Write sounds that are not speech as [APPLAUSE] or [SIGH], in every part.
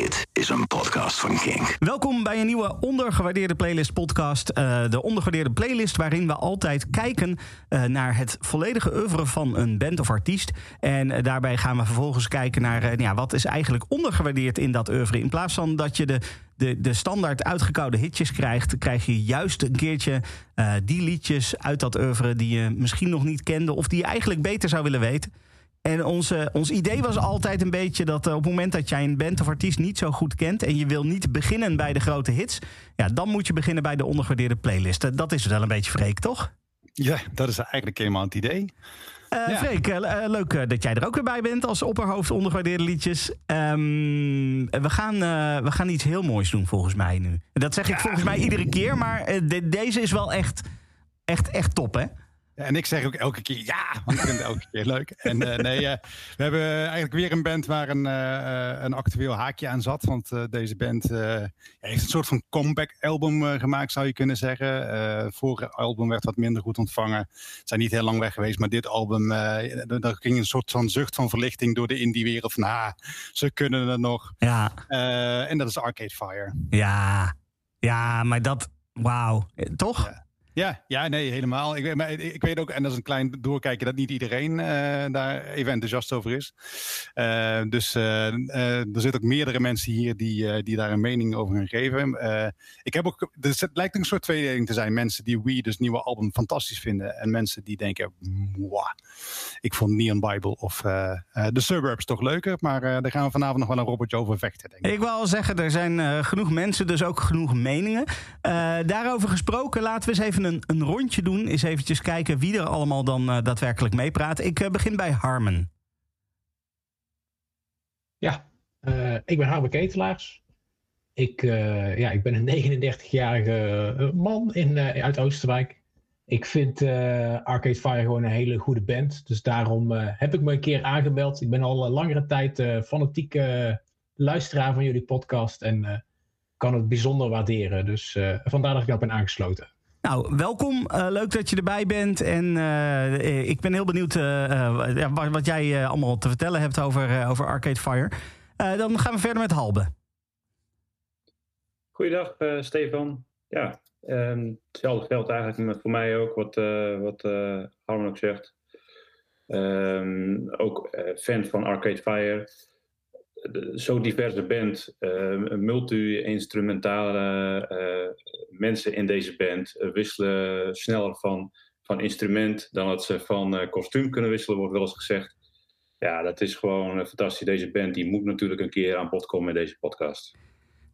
Dit is een podcast van Kink. Welkom bij een nieuwe ondergewaardeerde playlist podcast. Uh, de ondergewaardeerde playlist waarin we altijd kijken uh, naar het volledige oeuvre van een band of artiest. En uh, daarbij gaan we vervolgens kijken naar ja, wat is eigenlijk ondergewaardeerd in dat oeuvre. In plaats van dat je de de, de standaard uitgekoude hitjes krijgt, krijg je juist een keertje die liedjes uit dat oeuvre die je misschien nog niet kende of die je eigenlijk beter zou willen weten. En onze, ons idee was altijd een beetje dat uh, op het moment dat jij een band of artiest niet zo goed kent en je wil niet beginnen bij de grote hits, ja, dan moet je beginnen bij de ondergewaardeerde playlisten. Dat is wel een beetje freak, toch? Ja, dat is eigenlijk helemaal het idee. Uh, ja. Freek, uh, leuk dat jij er ook weer bij bent als opperhoofd ondergewaardeerde liedjes. Um, we, gaan, uh, we gaan iets heel moois doen volgens mij nu. Dat zeg ik ja. volgens mij iedere keer, maar de, deze is wel echt, echt, echt top, hè? En ik zeg ook elke keer ja, want ik vind het elke keer leuk. En uh, nee, uh, we hebben eigenlijk weer een band waar een, uh, een actueel haakje aan zat. Want deze band heeft een soort van comeback album gemaakt, zou je kunnen zeggen. vorige album werd wat minder goed ontvangen. Ze zijn niet heel lang weg geweest, maar dit album, daar ging een soort van zucht van verlichting door de indie-wereld. Van, ah, ze kunnen het nog. Ja. en dat is Arcade Fire. Ja, ja maar dat, wauw, toch? Ja. Ja, ja, nee, helemaal. Ik, maar ik weet ook, en dat is een klein doorkijken, dat niet iedereen uh, daar even enthousiast over is. Uh, dus uh, er zitten ook meerdere mensen hier die, die daar een mening over gaan geven. ik heb ook, dus het lijkt een soort tweedeling te zijn. Mensen die We, dus nieuwe album, fantastisch vinden. En mensen die denken, ik vond Neon Bible of The Suburbs toch leuker. Maar daar gaan we vanavond nog wel een robotje over vechten, denk ik. Ik wil al zeggen, er zijn genoeg mensen, dus ook genoeg meningen. daarover gesproken, laten we eens even een, een rondje doen. Is eventjes kijken wie er allemaal dan uh, daadwerkelijk meepraat. Ik uh, begin bij Harmen. Ja, uh, ik ben Harmen Ketelaars. Ik, ja, ik ben een 39-jarige man in, uit Oosterwijk. Ik vind Arcade Fire gewoon een hele goede band. Dus daarom heb ik me een keer aangemeld. Ik ben al langere tijd fanatieke luisteraar van jullie podcast. En kan het bijzonder waarderen. Dus vandaar dat ik dat ben aangesloten. Nou, welkom. Uh, leuk dat je erbij bent. En uh, ik ben heel benieuwd wat, wat, jij allemaal te vertellen hebt over, over Arcade Fire. dan gaan we verder met Halbe. Goeiedag, Stefan. Ja, um, hetzelfde geldt eigenlijk voor mij ook, wat, wat Harman ook zegt. Um, ook fan van Arcade Fire zo diverse band, uh, multi-instrumentale uh, mensen in deze band uh, wisselen sneller van, van instrument dan dat ze van kostuum kunnen wisselen, wordt wel eens gezegd. Ja, dat is gewoon fantastisch. Deze band die moet natuurlijk een keer aan bod komen in deze podcast.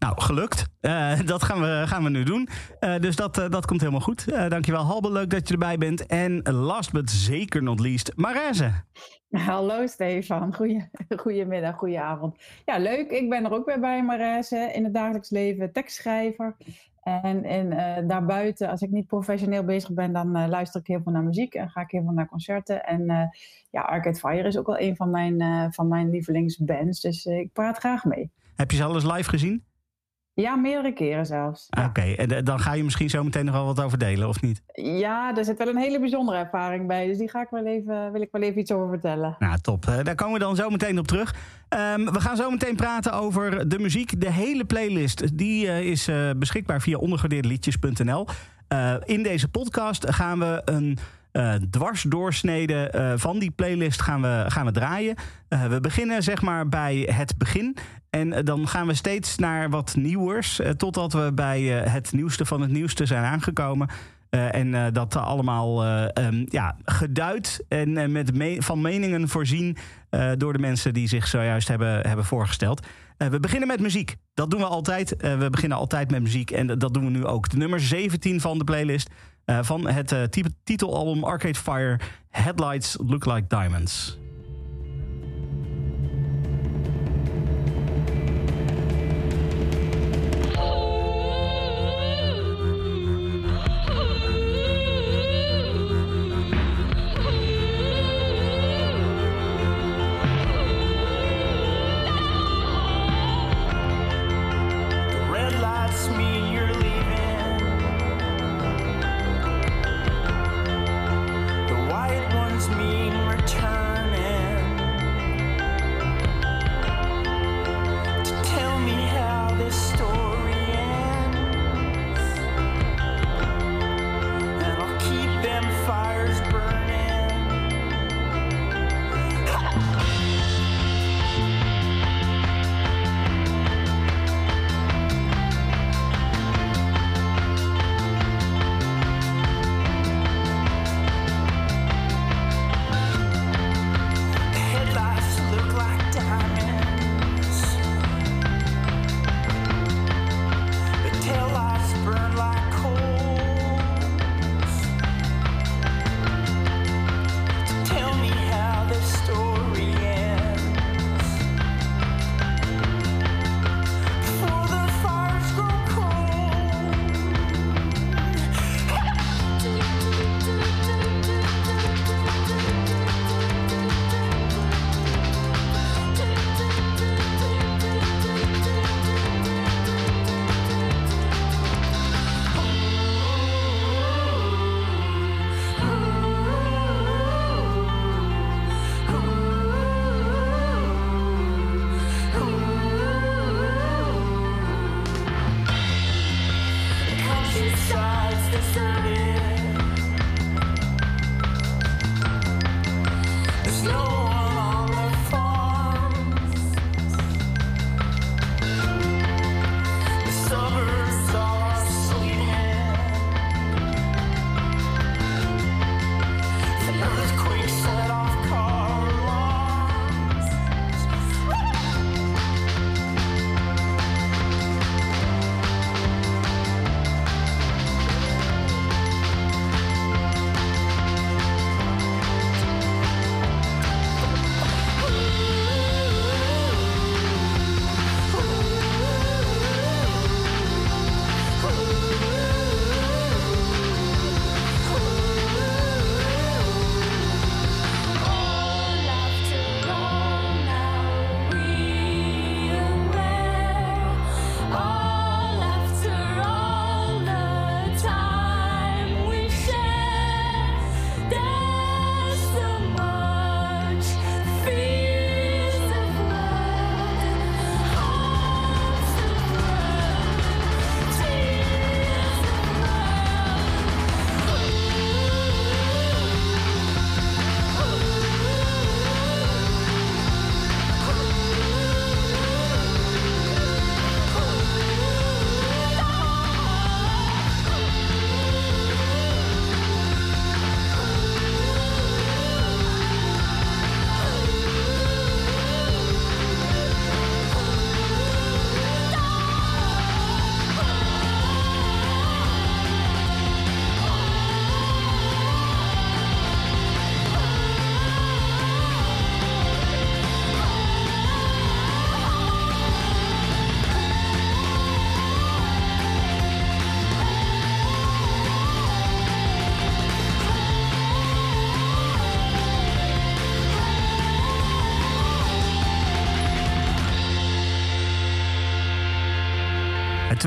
Nou, gelukt. Uh, dat gaan we, gaan we nu doen. Uh, dus dat, uh, dat komt helemaal goed. dankjewel, Halbe. Leuk dat je erbij bent. En last but zeker not least, Marese. Hallo Stefan, Goeie, goedemiddag, goedenavond. Ja, leuk. Ik ben er ook weer bij, Marese. In het dagelijks leven tekstschrijver. En, en daarbuiten, als ik niet professioneel bezig ben, dan luister ik heel veel naar muziek en ga ik heel veel naar concerten. En ja, Arcade Fire is ook wel een van mijn, van mijn lievelingsbands. Dus ik praat graag mee. Heb je ze alles live gezien? Ja, meerdere keren zelfs. Ja. Oké, okay. en dan ga je misschien zo meteen nog wel wat over delen, of niet? Ja, er zit wel een hele bijzondere ervaring bij. Dus die ga ik wel even, wil ik wel even iets over vertellen. Nou, top. Uh, daar komen we dan zo meteen op terug. Um, we gaan zo meteen praten over de muziek. De hele playlist die, uh, is uh, beschikbaar via ondergewaardeerdeliedjes.nl. in deze podcast gaan we een uh, dwarsdoorsnede uh, van die playlist gaan we, gaan we draaien. Uh, we beginnen zeg maar bij het begin. En dan gaan we steeds naar wat nieuwers. totdat we bij het nieuwste van het nieuwste zijn aangekomen. en dat allemaal um, ja, geduid en met me van meningen voorzien door de mensen die zich zojuist hebben, hebben voorgesteld. we beginnen met muziek. Dat doen we altijd. we beginnen altijd met muziek en dat doen we nu ook. De nummer 17 van de playlist van het titelalbum Arcade Fire Headlights Look Like Diamonds.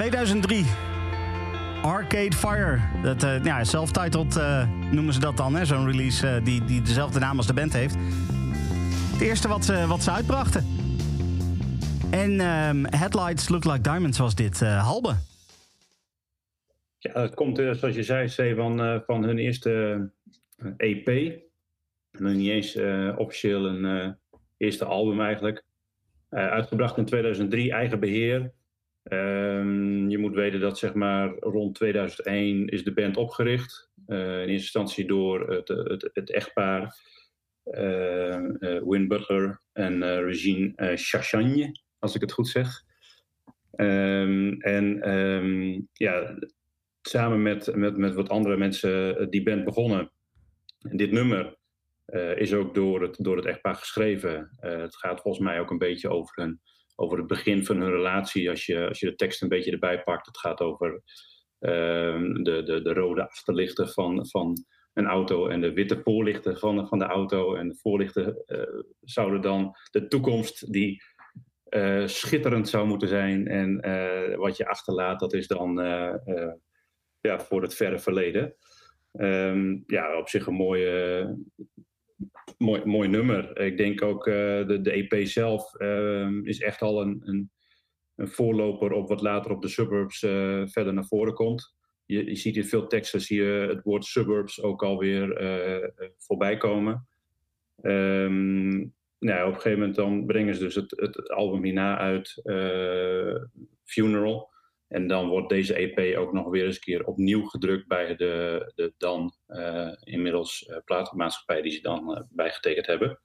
2003. Arcade Fire. Dat, uh, ja, self-titled uh, noemen ze dat dan. Zo'n release uh, die, die dezelfde naam als de band heeft. Het eerste wat ze, wat ze uitbrachten. En um, Headlights Look Like Diamonds was dit. Halbe. Ja, het komt, zoals je zei, C, van, hun eerste EP. En niet eens officieel een eerste album eigenlijk. uitgebracht in 2003, eigen beheer. Um, je moet weten dat zeg maar rond 2001 is de band opgericht. Uh, in eerste instantie door het, het, het echtpaar uh, uh, Win Butler en Regine Chachagne, als ik het goed zeg. Um, en um, ja, samen met, met, met wat andere mensen die band begonnen. En dit nummer is ook door het, door het echtpaar geschreven. het gaat volgens mij ook een beetje over hun over het begin van hun relatie. Als je, als je de tekst een beetje erbij pakt. Het gaat over ehm, de, de, de rode achterlichten van, van een auto en de witte voorlichten van, van de auto. En de voorlichten uh, zouden dan de toekomst die uh, schitterend zou moeten zijn. En uh, wat je achterlaat, dat is dan ja, voor het verre verleden. Um, ja, op zich een mooie, mooi, mooi nummer. Ik denk ook uh, de, de EP zelf uh, is echt al een, een, een, voorloper op wat later op de suburbs uh, verder naar voren komt. Je, je, ziet in veel teksten zie het woord suburbs ook alweer voorbij komen. Um, nou, op een gegeven moment dan brengen ze dus het, het album hierna uit, Funeral. En dan wordt deze EP ook nog weer eens een keer opnieuw gedrukt bij de, de dan uh, inmiddels uh, platenmaatschappij die ze dan uh, bijgetekend hebben.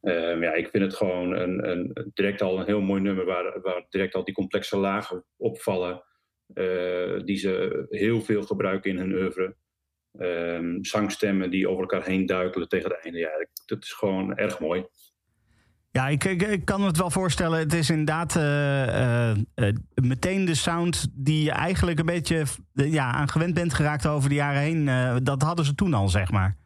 Ehm, ja, ik vind het gewoon een, een, direct al een heel mooi nummer waar, waar direct al die complexe lagen opvallen. die ze heel veel gebruiken in hun oeuvre. Um, zangstemmen die over elkaar heen duikelen tegen het einde. Ja, dat is gewoon erg mooi. Ja, ik, ik, ik, kan me het wel voorstellen. Het is inderdaad uh, uh, meteen de sound die je eigenlijk een beetje ja, aan gewend bent geraakt over de jaren heen. dat hadden ze toen al, zeg maar.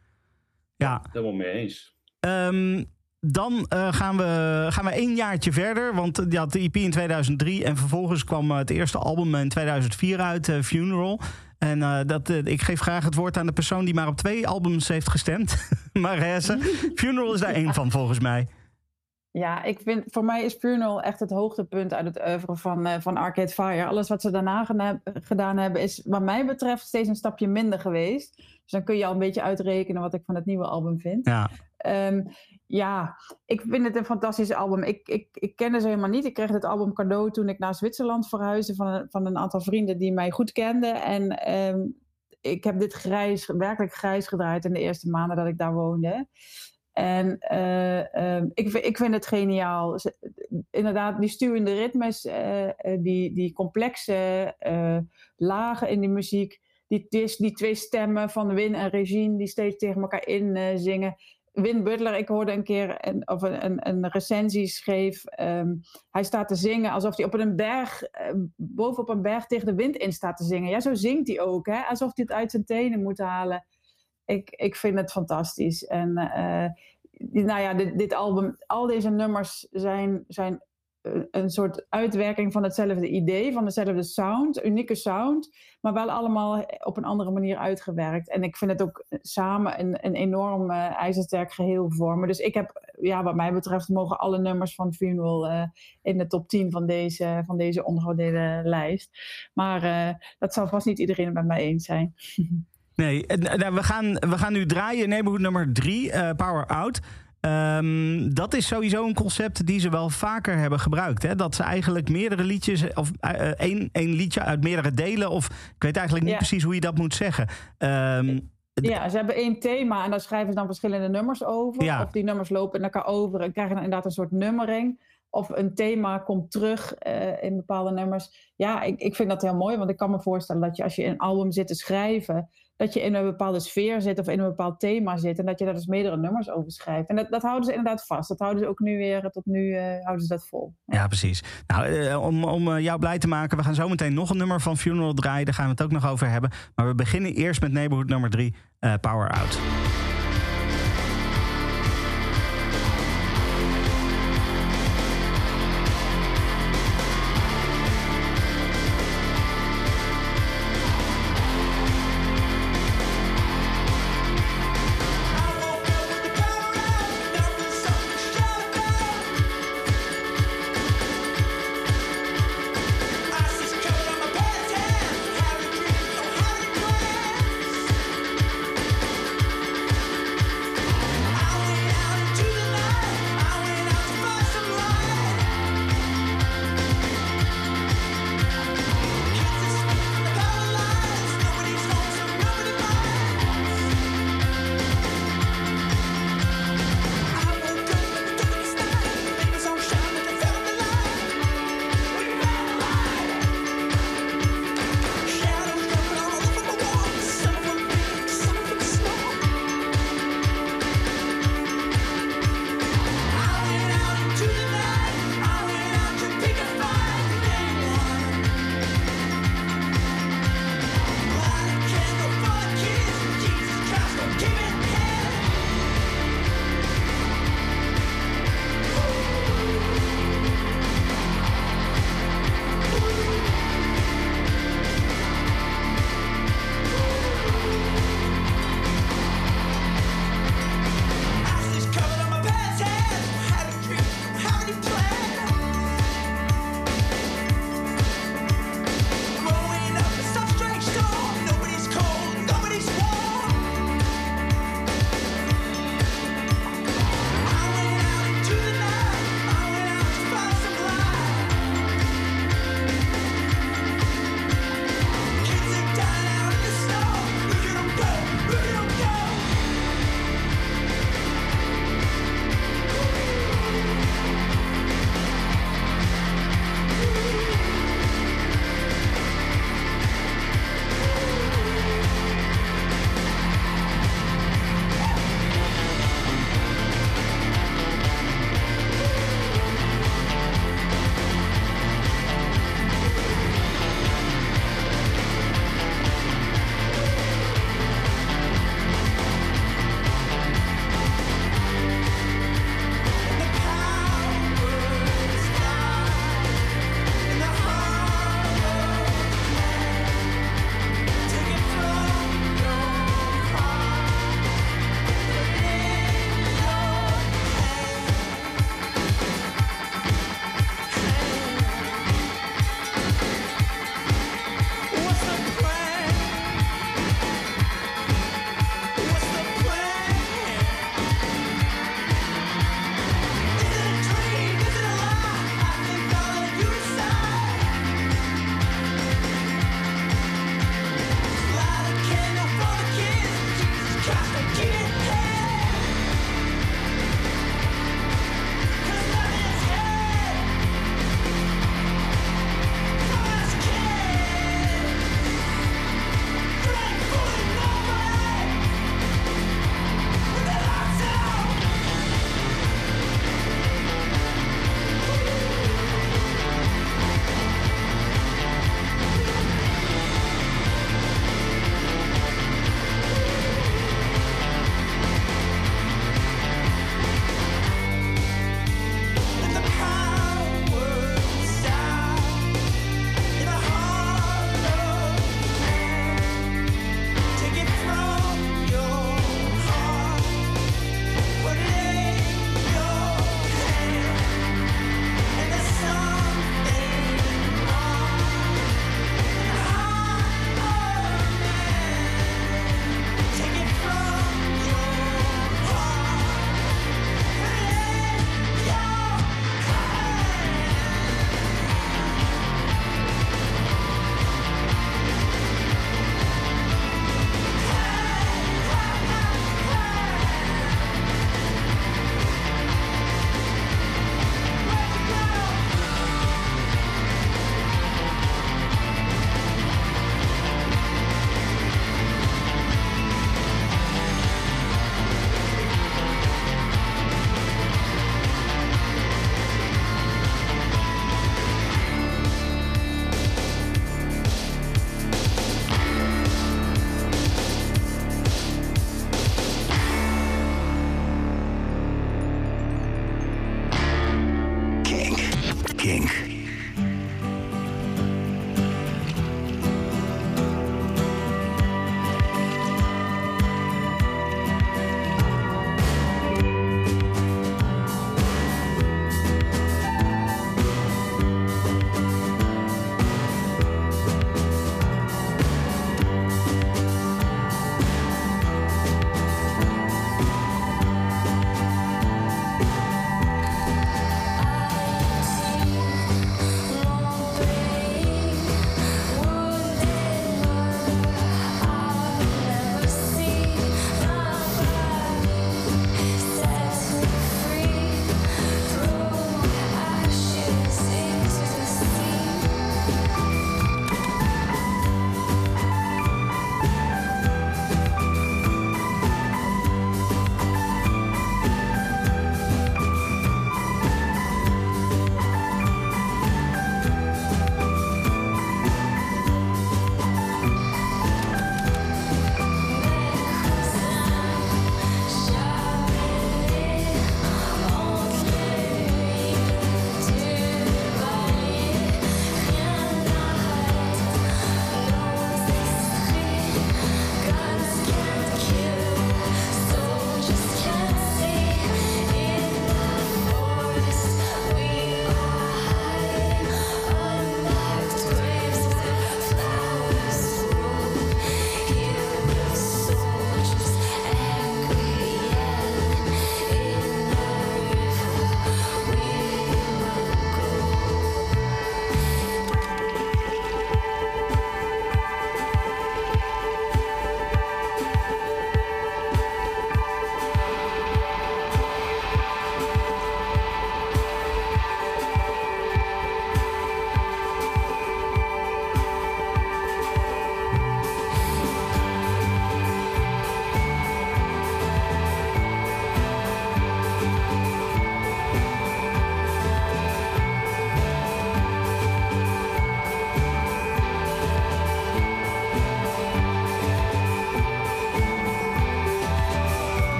Ja, ja helemaal mee eens. Um, dan gaan, we, gaan we één jaartje verder. Want je had de EP in 2003 en vervolgens kwam het eerste album in 2004 uit, Funeral. En dat, ik geef graag het woord aan de persoon die maar op twee albums heeft gestemd. [LAUGHS] Marese. Funeral is daar één van, volgens mij. Ja, ik vind, voor mij is Funeral echt het hoogtepunt uit het oeuvre van, uh, van Arcade Fire. Alles wat ze daarna gedaan hebben is wat mij betreft steeds een stapje minder geweest. Dus dan kun je al een beetje uitrekenen wat ik van het nieuwe album vind. Ja, um, ja ik vind het een fantastisch album. Ik, ik, ik kende ze helemaal niet. Ik kreeg het album cadeau toen ik naar Zwitserland verhuisde van een, van een aantal vrienden die mij goed kenden. En um, ik heb dit grijs, werkelijk grijs gedraaid in de eerste maanden dat ik daar woonde. En uh, um, ik, ik vind het geniaal. Inderdaad, die stuwende ritmes, uh, die, die complexe lagen in die muziek, die, die twee stemmen van Win en Regine die steeds tegen elkaar in zingen. Win Butler, ik hoorde een keer een, of een, een, recensie schreef. Um, hij staat te zingen alsof hij op een berg, bovenop een berg tegen de wind in staat te zingen. Ja, zo zingt hij ook, hè? alsof hij het uit zijn tenen moet halen ik, ik vind het fantastisch. En uh, nou ja, dit, dit, album, al deze nummers zijn, zijn eh, een soort uitwerking van hetzelfde idee, van dezelfde sound, unieke sound, maar wel allemaal op een andere manier uitgewerkt. En ik vind het ook samen een, een enorm uh, ijzersterk geheel vormen. Dus ik heb, ja, wat mij betreft, mogen alle nummers van Funeral in de top 10 van deze, van deze ondergewaardeerde lijst. Maar dat zal vast niet iedereen met mij eens zijn. [LAUGHS] Nee, nou, we, gaan, we gaan nu draaien neighborhood nummer 3, uh, Power Out. Um, dat is sowieso een concept die ze wel vaker hebben gebruikt. Hè? Dat ze eigenlijk meerdere liedjes, of uh, één, één liedje uit meerdere delen, of ik weet eigenlijk niet ja. precies hoe je dat moet zeggen. Um, ja, ze hebben één thema en daar schrijven ze dan verschillende nummers over. Ja. Of die nummers lopen in elkaar over en krijgen dan inderdaad een soort nummering of een thema komt terug uh, in bepaalde nummers. Ja, ik, ik vind dat heel mooi, want ik kan me voorstellen dat je als je een album zit te schrijven, dat je in een bepaalde sfeer zit of in een bepaald thema zit en dat je daar dus meerdere nummers over schrijft. En dat, dat houden ze inderdaad vast. Dat houden ze ook nu weer, tot nu uh, houden ze dat vol. Ja, precies. Nou, uh, om, om jou blij te maken, we gaan zo meteen nog een nummer van Funeral draaien. Daar gaan we het ook nog over hebben. Maar we beginnen eerst met Neighborhood nummer 3, Power Out.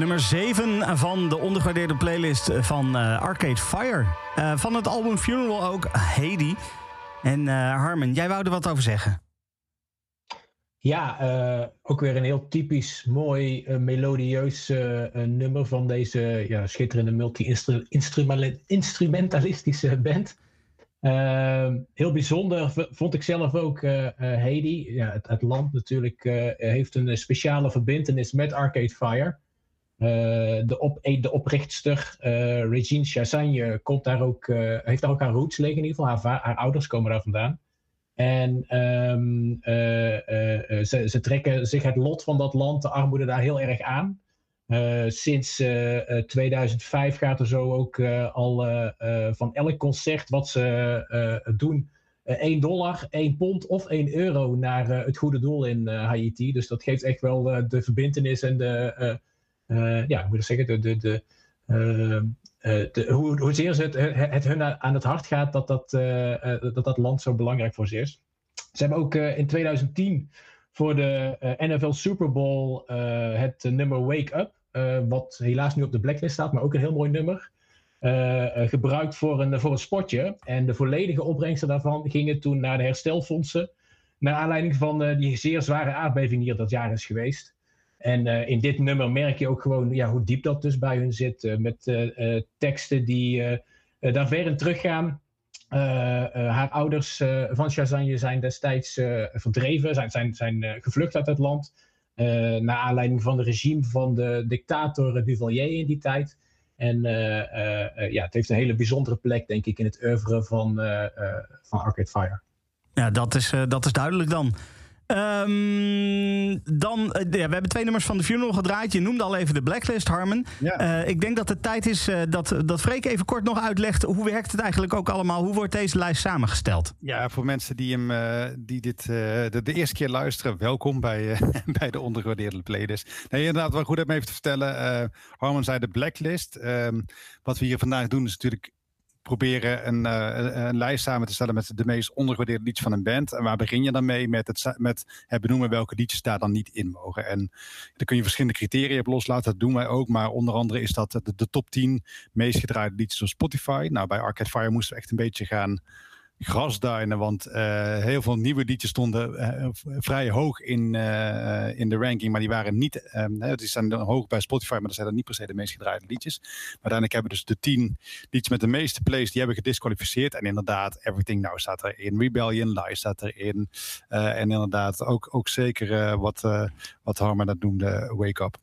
Nummer 7 van de ondergewaardeerde playlist van uh, Arcade Fire. Uh, van het album Funeral ook Heidi. En uh, Harmon, jij wou er wat over zeggen. Ja, ook weer een heel typisch mooi melodieus nummer van deze ja, schitterende multi-instrumentalistische band. heel bijzonder vond ik zelf ook Heidi. Ja, het, het land natuurlijk heeft een speciale verbindenis met Arcade Fire. Uh, de, op, de oprichtster uh, Regine Chassagne komt daar ook, heeft daar ook haar roots liggen in ieder geval. Haar, haar ouders komen daar vandaan. En um, ze, ze, trekken zich het lot van dat land, de armoede daar heel erg aan. sinds 2005 gaat er zo ook al van elk concert wat ze doen 1 dollar, 1 pond of 1 euro naar het goede doel in Haiti. Dus dat geeft echt wel de verbindenis en de uh, ja, moet ik zeggen, de, de, de, uh, de, hoe, hoezeer ze het, het, hun aan het hart gaat dat dat, dat dat land zo belangrijk voor ze is. Ze hebben ook in 2010 voor de NFL Super Bowl het nummer Wake Up, wat helaas nu op de blacklist staat, maar ook een heel mooi nummer. gebruikt voor een, voor een spotje. En de volledige opbrengsten daarvan gingen toen naar de herstelfondsen. Naar aanleiding van die zeer zware aardbeving die er dat jaar is geweest. En uh, in dit nummer merk je ook gewoon ja, hoe diep dat dus bij hun zit. Uh, met uh, teksten die daar ver in teruggaan. haar ouders van Chazanje zijn destijds verdreven, zijn, zijn, zijn gevlucht uit het land. naar aanleiding van het regime van de dictator Duvalier in die tijd. En ja, het heeft een hele bijzondere plek, denk ik, in het oeuvre van, van Arcade Fire. Ja, dat is, dat is duidelijk dan. Um, dan, uh, ja, we hebben twee nummers van de Funeral gedraaid. Je noemde al even de Blacklist, Harmon. Ja. Uh, ik denk dat het tijd is uh, dat, dat Freek even kort nog uitlegt... hoe werkt het eigenlijk ook allemaal? Hoe wordt deze lijst samengesteld? Ja, voor mensen die, hem, die dit de, de, eerste keer luisteren... welkom bij, [LAUGHS] bij de ondergewaardeerde playlist. Nee, inderdaad, wel goed om even te vertellen. Harmon zei de Blacklist. Ehm, wat we hier vandaag doen is natuurlijk proberen een, uh, een, lijst samen te stellen met de meest ondergewaardeerde liedjes van een band. En waar begin je dan mee? Met het, met benoemen welke liedjes daar dan niet in mogen. En dan kun je verschillende criteria op loslaten. Dat doen wij ook. Maar onder andere is dat de, de top 10 meest gedraaide liedjes op Spotify. Nou, bij Arcade Fire moesten we echt een beetje gaan grasduinen. Want uh, heel veel nieuwe liedjes stonden uh, vrij hoog in, uh, in de ranking. Maar die waren niet. Um, die staan hoog bij Spotify, maar dat zijn dan niet per se de meest gedraaide liedjes. Maar uiteindelijk hebben dus de tien liedjes met de meeste plays. Die hebben gedisqualificeerd. En inderdaad, Everything Now staat erin. Rebellion, Lies staat erin. en inderdaad ook, ook zeker wat, wat Harmer dat noemde, Wake Up.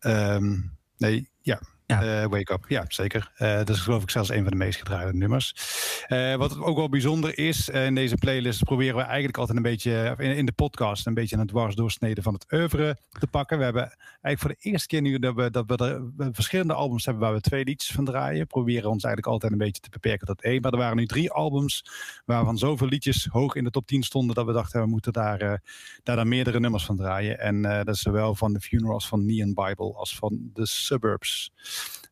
Um, nee, ja, ja. Uh, Wake Up, ja, zeker. Uh, dat is geloof ik zelfs een van de meest gedraaide nummers. Uh, wat ook wel bijzonder is, in deze playlist proberen we eigenlijk altijd een beetje, in, in, de podcast, een beetje een dwarsdoorsnede van het oeuvre te pakken. We hebben eigenlijk voor de eerste keer nu dat we, dat we er verschillende albums hebben waar we twee liedjes van draaien. Proberen ons eigenlijk altijd een beetje te beperken tot één. Maar er waren nu drie albums waarvan zoveel liedjes hoog in de top 10 stonden dat we dachten we moeten daar, daar dan meerdere nummers van draaien. En dat is zowel van The Funerals van Neon Bible als van The Suburbs.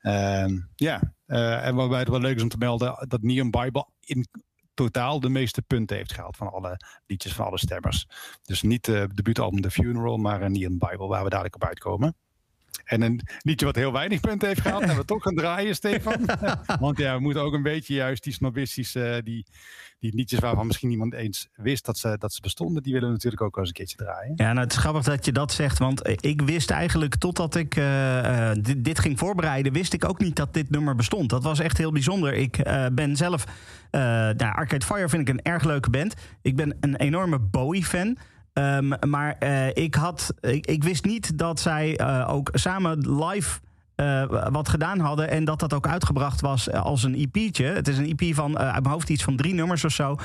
Uh, ja, uh, en waarbij het wel leuk is om te melden dat Neon Bible in totaal de meeste punten heeft gehaald van alle liedjes van alle stemmers. Dus niet uh, de debuutalbum The Funeral, maar een Neon Bible waar we dadelijk op uitkomen. En een liedje wat heel weinig punten heeft gehad, hebben we toch gaan draaien, Stefan. [LAUGHS] Want ja, we moeten ook een beetje juist die snobistische, die, die liedjes waarvan misschien niemand eens wist dat ze, dat ze bestonden, die willen we natuurlijk ook wel eens een keertje draaien. Ja, nou het is grappig dat je dat zegt, want ik wist eigenlijk totdat ik uh, dit, dit, ging voorbereiden, wist ik ook niet dat dit nummer bestond. Dat was echt heel bijzonder. Ik uh, ben zelf, nou, Arcade Fire vind ik een erg leuke band. Ik ben een enorme Bowie-fan. Um, maar uh, ik, had, ik, wist niet dat zij uh, ook samen live uh, wat gedaan hadden. En dat dat ook uitgebracht was als een EP'tje. Het is een EP van uit mijn hoofd iets van drie nummers of zo.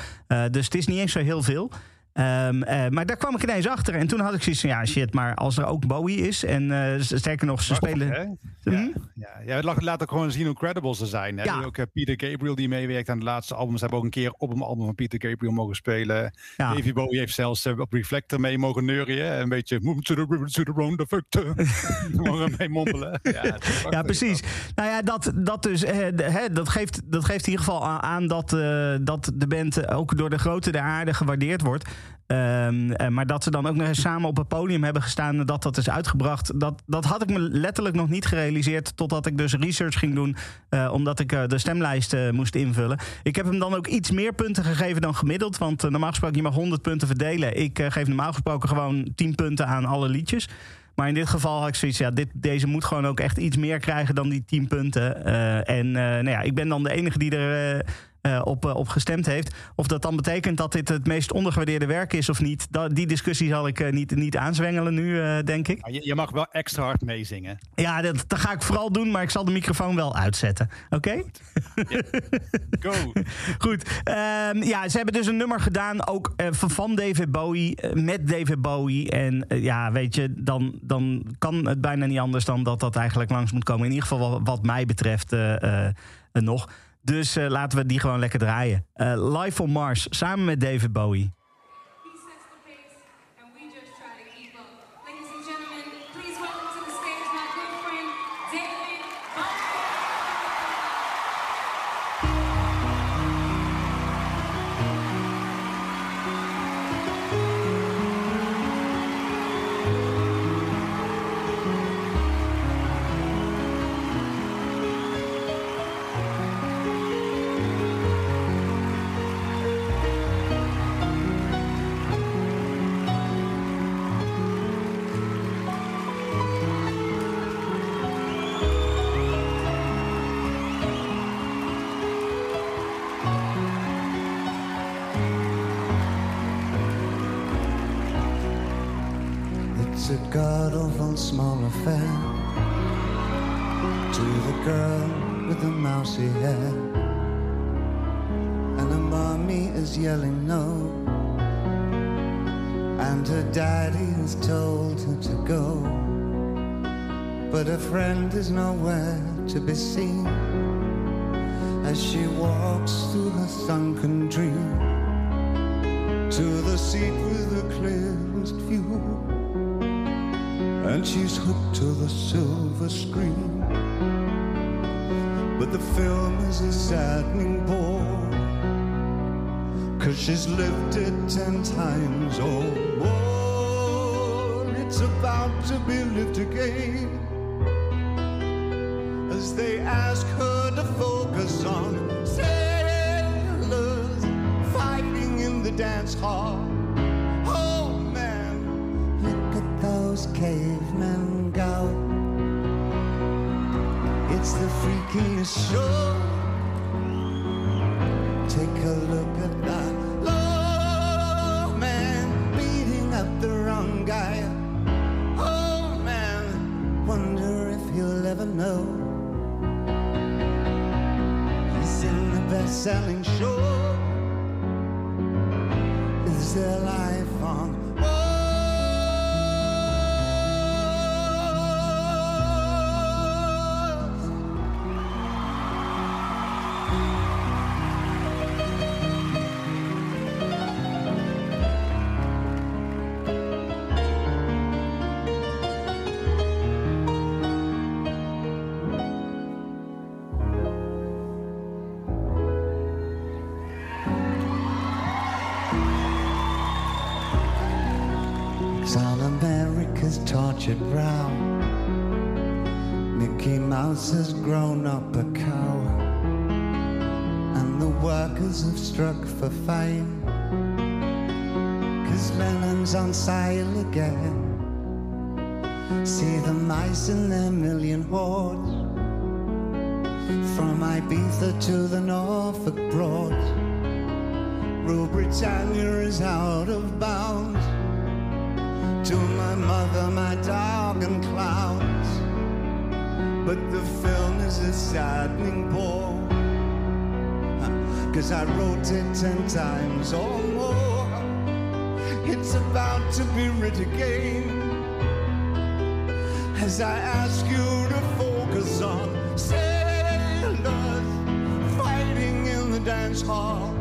dus het is niet eens zo heel veel. Um, uh, maar daar kwam ik ineens achter. En toen had ik zoiets van, ja shit, maar als er ook Bowie is... en uh, sterker nog, ze spelen... Hm? Ja, ja, ja, laat ook gewoon zien hoe credible ze zijn. Hè? Ja. Ook uh, Peter Gabriel die meewerkt aan de laatste albums... hebben ook een keer op een album van Peter Gabriel mogen spelen. Ja. Davy Bowie heeft zelfs op Reflector mee mogen neurien. Een beetje... Move to the river, to the round the factor. [LAUGHS] mogen mee mompelen. [LAUGHS] Ja, ja precies. Nou ja, dat, dat dus... Hè, dat, geeft, dat geeft in ieder geval aan dat, dat de band ook door de grote der aarde gewaardeerd wordt... Ehm, eh, maar dat ze dan ook nog eens samen op het podium hebben gestaan en dat dat is uitgebracht, dat, dat had ik me letterlijk nog niet gerealiseerd. Totdat ik dus research ging doen, eh, omdat ik de stemlijst moest invullen. Ik heb hem dan ook iets meer punten gegeven dan gemiddeld. Want normaal gesproken, je mag 100 punten verdelen. Ik geef normaal gesproken gewoon 10 punten aan alle liedjes. Maar in dit geval had ik zoiets, ja, dit, deze moet gewoon ook echt iets meer krijgen dan die 10 punten. en nou ja, ik ben dan de enige die er uh, op, uh, op gestemd heeft. Of dat dan betekent dat dit het meest ondergewaardeerde werk is of niet. Dat, die discussie zal ik uh, niet, niet aanzwengelen nu, denk ik. Je, je, mag wel extra hard meezingen. Ja, dat, dat, ga ik vooral doen, maar ik zal de microfoon wel uitzetten. Oké? Okay? Go. [LAUGHS] Goed. Um, ja, ze hebben dus een nummer gedaan, ook van David Bowie, met David Bowie. En ja, weet je, dan, dan kan het bijna niet anders dan dat dat eigenlijk langs moet komen. In ieder geval wat, wat mij betreft nog. Dus uh, laten we die gewoon lekker draaien. Uh, Live on Mars, samen met David Bowie. Small affair to the girl with the mousy hair. And her mommy is yelling no, and her daddy has told her to go. But her friend is nowhere to be seen as she walks through her sunken dream to the seat with the clearest view and she's hooked to the silver screen. But the film is a saddening bore, cause she's lived it ten times or more. It's about to be lived again as they ask her to focus on sailors fighting in the dance hall. Cavemen go. It's the freakiest show. Take a look at that low man beating up the wrong guy. Oh man, wonder if he'll ever know. He's in the best-selling show. Is there life Mouse has grown up a cow, and the workers have struck for fame. Cause on sale again. See the mice in their million hordes, from Ibiza to the Norfolk Broads. Rule Britannia is out of bounds to my mother, my dog, and clowns. But the film is a saddening bore. Cause I wrote it ten times or more. It's about to be writ again. As I ask you to focus on sailors fighting in the dance hall.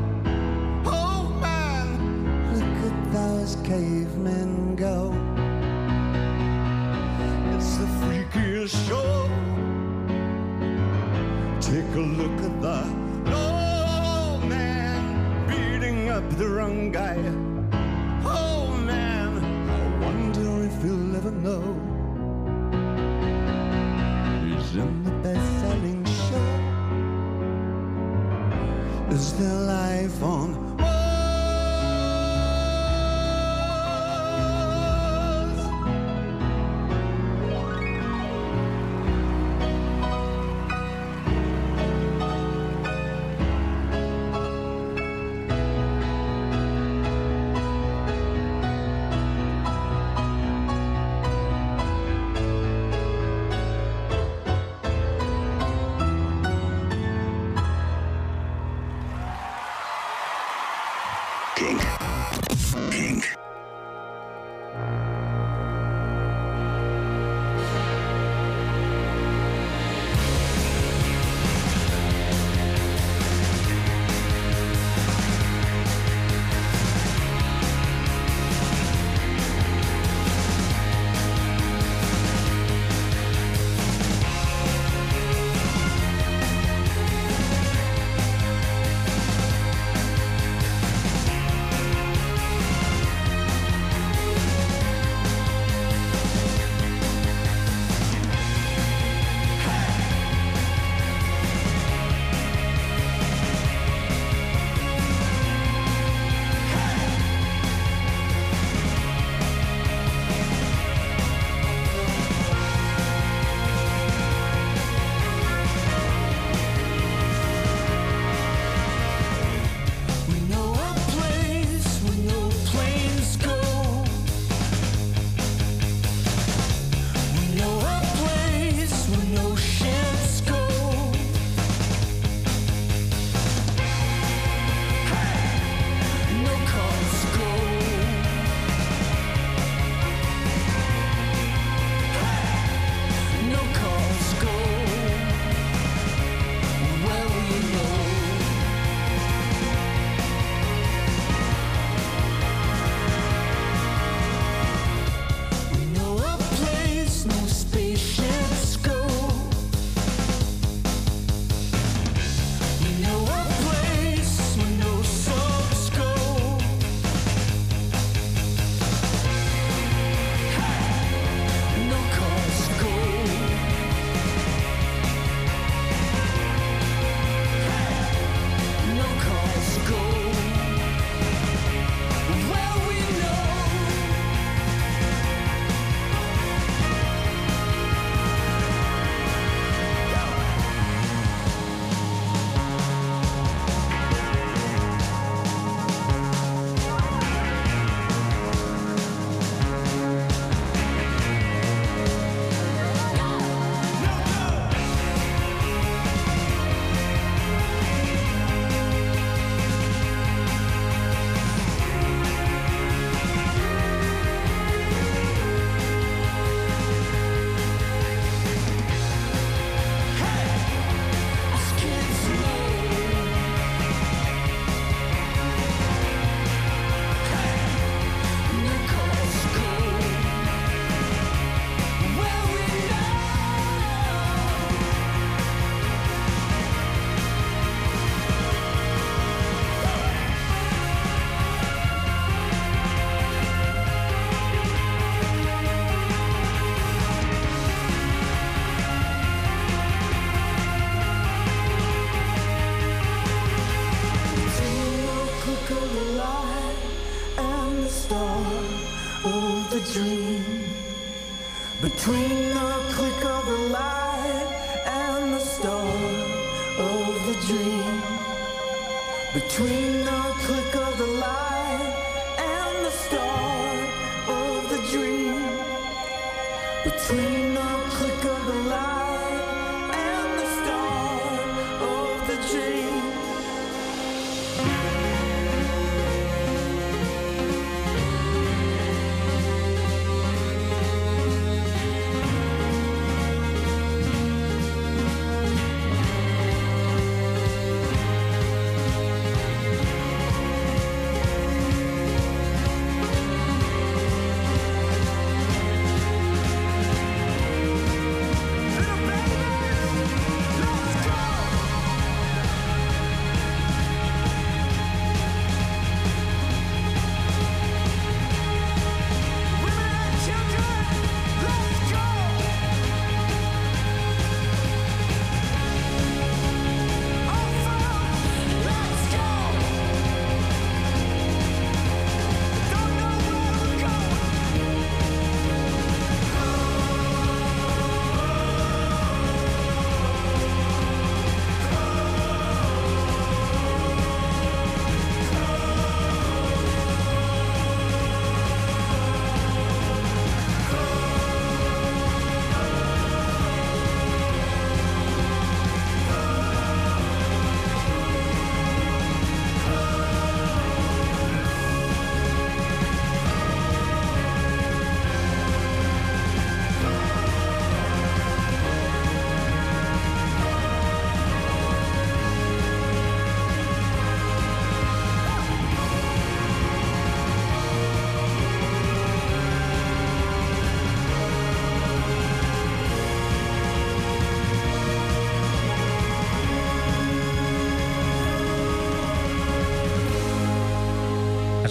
King. King.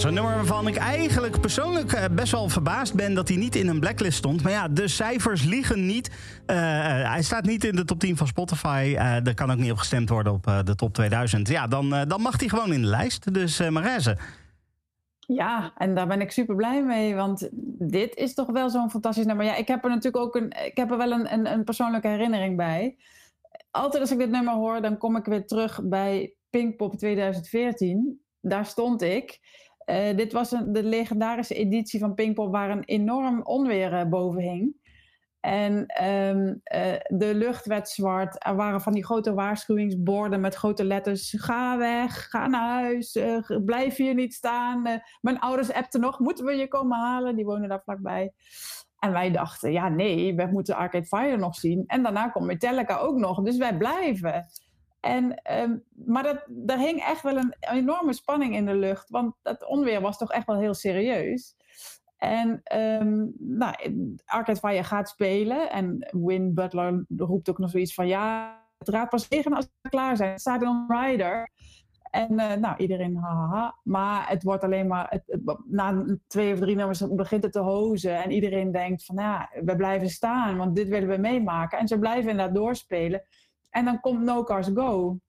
Zo'n nummer waarvan ik eigenlijk persoonlijk eh, best wel verbaasd ben dat hij niet in een blacklist stond. Maar ja, de cijfers liegen niet. Eh, hij staat niet in de top 10 van Spotify. Eh, er kan ook niet op gestemd worden op eh, de top 2000. Ja, dan, eh, dan mag hij gewoon in de lijst. Dus uh, Marijze. Ja, en daar ben ik super blij mee, want dit is toch wel zo'n fantastisch nummer. Ja, ik heb er natuurlijk ook een, ik heb er wel een, een, een persoonlijke herinnering bij. Altijd als ik dit nummer hoor, dan kom ik weer terug bij Pinkpop 2014. Daar stond ik. Uh, dit was een, de legendarische editie van Pinkpop waar een enorm onweer uh, boven hing. En um, uh, de lucht werd zwart. Er waren van die grote waarschuwingsborden met grote letters. Ga weg, ga naar huis, blijf hier niet staan. mijn ouders appten nog, moeten we je komen halen? Die wonen daar vlakbij. En wij dachten, ja nee, we moeten Arcade Fire nog zien. En daarna komt Metallica ook nog, dus wij blijven. En, um, maar dat, daar hing echt wel een enorme spanning in de lucht. Want het onweer was toch echt wel heel serieus. En um, nou, Fire gaat spelen. En Win Butler roept ook nog zoiets van... Ja, het raad pas tegen als we klaar zijn. Het staat in rider. En uh, nou, iedereen haha. Maar het wordt alleen maar... Het, na twee of drie nummers begint het te hozen. En iedereen denkt van... Ja, we blijven staan, want dit willen we meemaken. En ze blijven inderdaad doorspelen... En dan komt No Cars Go.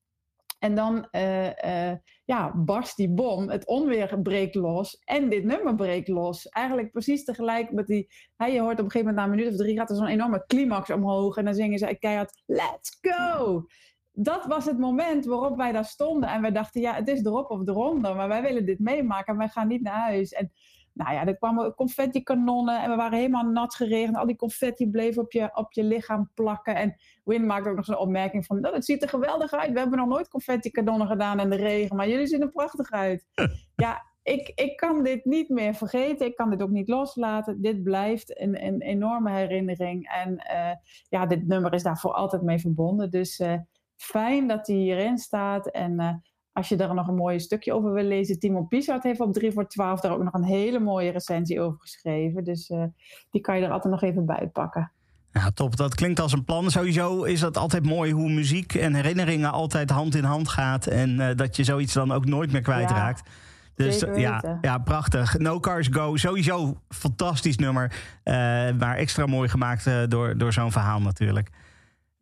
En dan uh, uh, ja, barst die bom, het onweer breekt los en dit nummer breekt los. Eigenlijk precies tegelijk met die... Hey, je hoort op een gegeven moment na een minuut of drie gaat er zo'n enorme climax omhoog. En dan zingen ze keihard, let's go! Dat was het moment waarop wij daar stonden. En wij dachten, ja, het is erop of eronder. Maar wij willen dit meemaken en wij gaan niet naar huis. En nou ja, er kwamen confetti-kanonnen en we waren helemaal nat geregend. Al die confetti bleef op je, op je lichaam plakken. En Win maakte ook nog zo'n opmerking van... dat het ziet er geweldig uit. We hebben nog nooit confetti-kanonnen gedaan in de regen. Maar jullie zien er prachtig uit. [LAUGHS] ja, ik, ik kan dit niet meer vergeten. Ik kan dit ook niet loslaten. Dit blijft een, een enorme herinnering. En uh, ja, dit nummer is daar voor altijd mee verbonden. Dus uh, fijn dat hij hierin staat. En... Uh, als je daar nog een mooi stukje over wil lezen, Timo Piesart heeft op 3 voor 12 daar ook nog een hele mooie recensie over geschreven. Dus uh, die kan je er altijd nog even bij pakken. Ja, top. Dat klinkt als een plan. Sowieso is het altijd mooi hoe muziek en herinneringen altijd hand in hand gaat. En uh, dat je zoiets dan ook nooit meer kwijtraakt. Ja. Dus ja, ja, prachtig. No Cars Go, sowieso fantastisch nummer. Uh, maar extra mooi gemaakt door, door zo'n verhaal natuurlijk.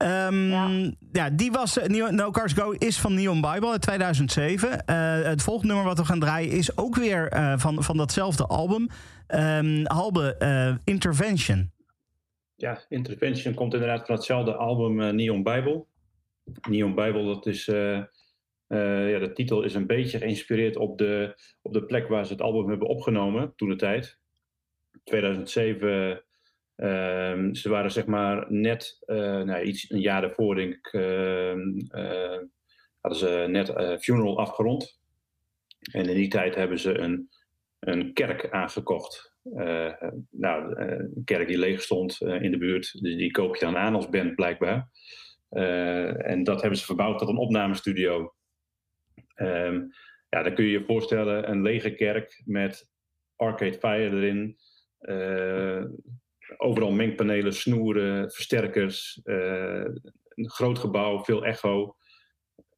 Ehm, ja. Ja. die was, eh, No Cars Go is van Neon Bible uit 2007. Eh, het volgende nummer wat we gaan draaien is ook weer eh, van, van datzelfde album. Ehm Halbe Intervention. Ja, Intervention komt inderdaad van hetzelfde album Neon Bible. Neon Bible, dat is. eh, eh, ja, de titel is een beetje geïnspireerd op de, op de plek waar ze het album hebben opgenomen toen de tijd. 2007. Ehm, ze waren zeg maar net eh, nou, iets een jaar daarvoor, denk ik. ehm, eh, hadden ze net eh, Funeral afgerond. En in die tijd hebben ze een, een kerk aangekocht. Nou, een kerk die leeg stond in de buurt. Dus die koop je dan aan als band blijkbaar. En dat hebben ze verbouwd tot een opnamestudio. Ehm, ja, dan kun je je voorstellen een lege kerk met Arcade Fire erin. Overal mengpanelen, snoeren, versterkers. eh, een groot gebouw, veel echo.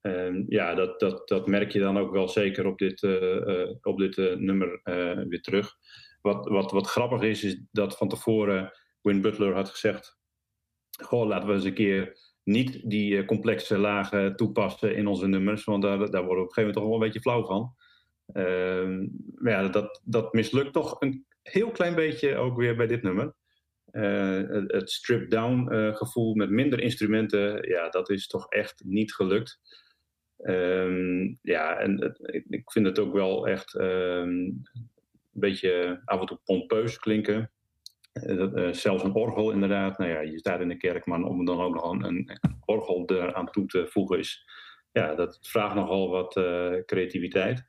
Ehm, ja, dat, dat, dat merk je dan ook wel zeker op dit, eh, eh, op dit nummer weer terug. Wat, wat, wat grappig is, is dat van tevoren Win Butler had gezegd: Goh, laten we eens een keer niet die complexe lagen toepassen in onze nummers, want daar, daar worden we op een gegeven moment toch wel een beetje flauw van. Ehm, maar ja, dat, dat mislukt toch een heel klein beetje ook weer bij dit nummer. Eh, het, strip-down eh, gevoel met minder instrumenten, ja, dat is toch echt niet gelukt. Ehm, ja, en ik, vind het ook wel echt ehm, een beetje af en toe pompeus klinken. Eh, zelfs een orgel inderdaad. Nou ja, je staat in de kerk, maar om dan ook nog een, een orgel eraan toe te voegen is... Ja, dat vraagt nogal wat creativiteit.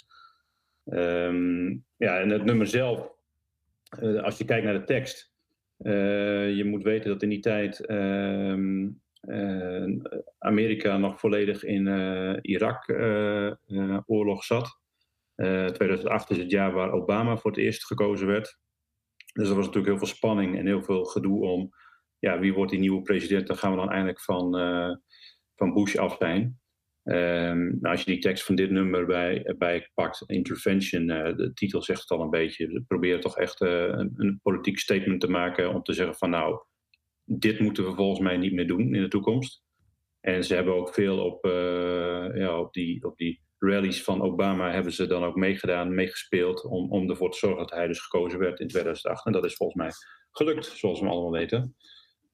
Ehm, ja, en het nummer zelf, als je kijkt naar de tekst... eh, je moet weten dat in die tijd ehm, eh, Amerika nog volledig in eh, Irak-oorlog zat. Eh, 2008 is het jaar waar Obama voor het eerst gekozen werd. Dus er was natuurlijk heel veel spanning en heel veel gedoe om ja, wie wordt die nieuwe president. Dan gaan we dan eindelijk van, van Bush af zijn. Ehm, nou, als je die tekst van dit nummer bij, bij pakt, Intervention, eh, de titel zegt het al een beetje. We proberen toch echt eh, een, een politiek statement te maken om te zeggen van nou, dit moeten we volgens mij niet meer doen in de toekomst. En ze hebben ook veel op, eh, ja, op, die, op die rallies van Obama hebben ze dan ook meegedaan, meegespeeld om, om ervoor te zorgen dat hij dus gekozen werd in 2008. En dat is volgens mij gelukt, zoals we allemaal weten.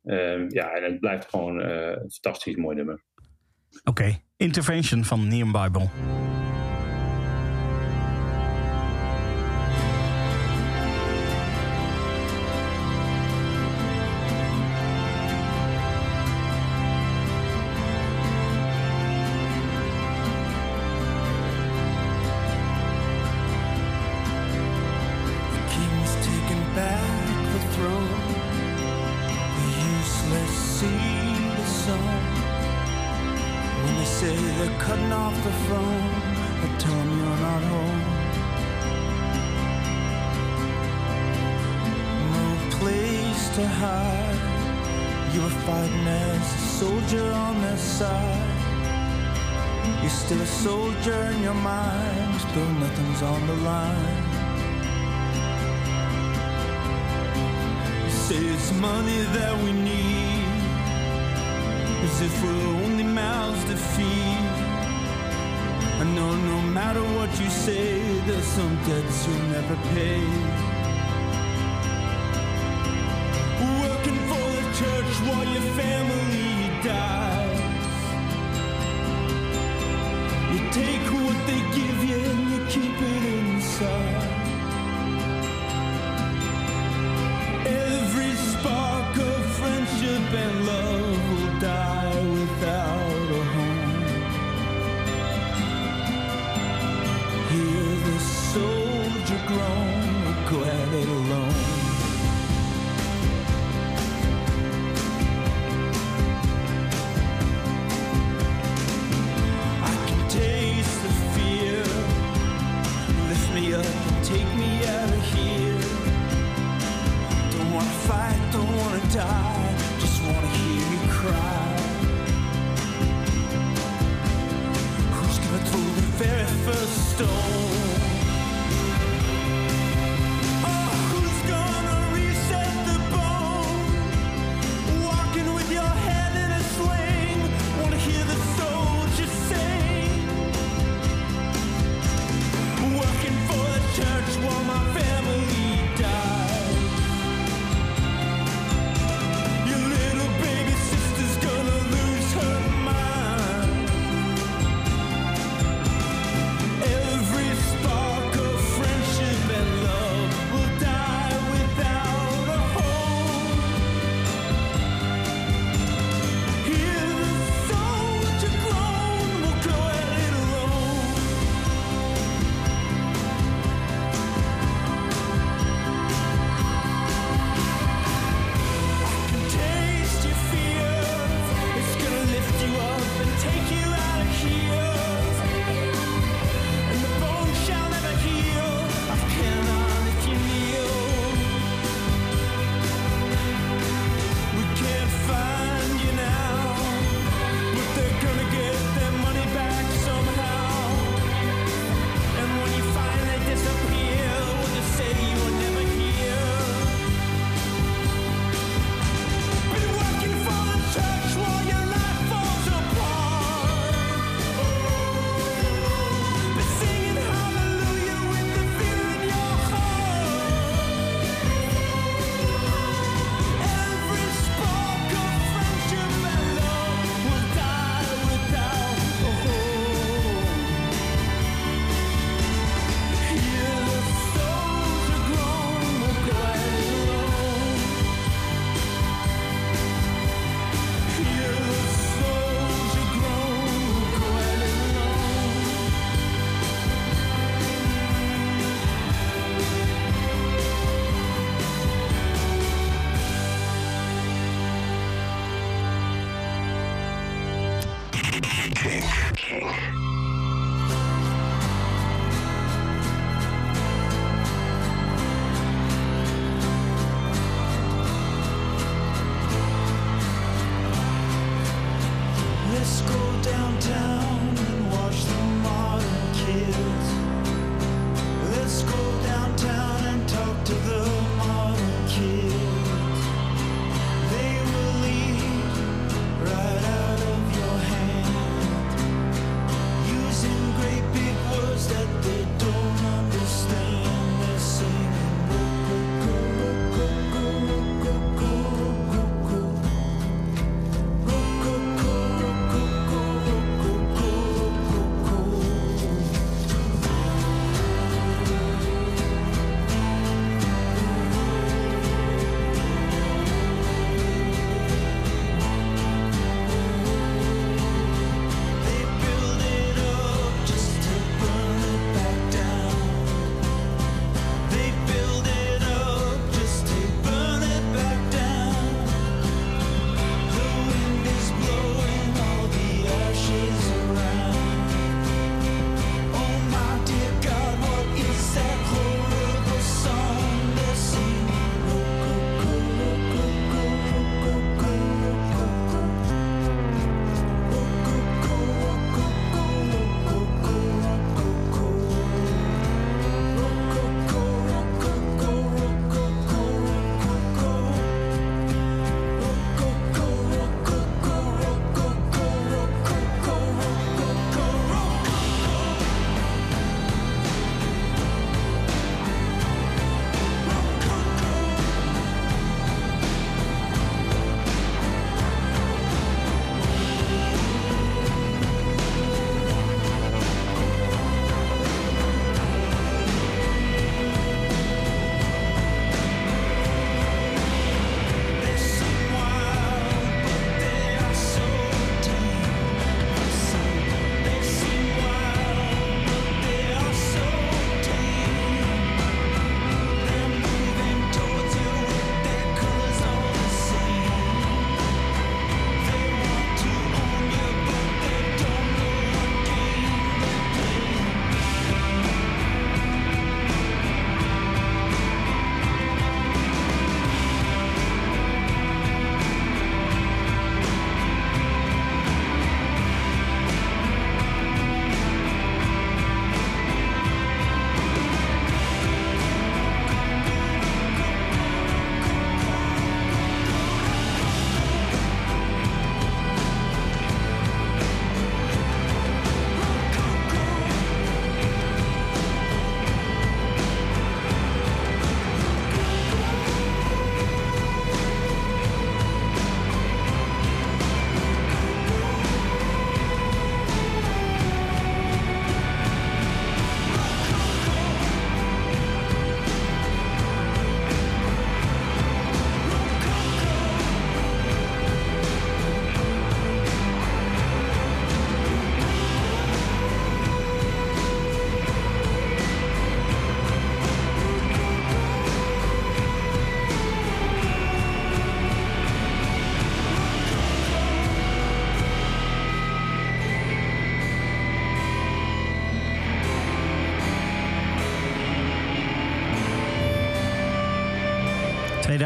Ehm, ja, en het blijft gewoon een fantastisch mooi nummer. Oké, Intervention van Neon Bible. If we're only mouths to feed. I know no matter what you say There's some debts you'll never pay. Working for the church while your family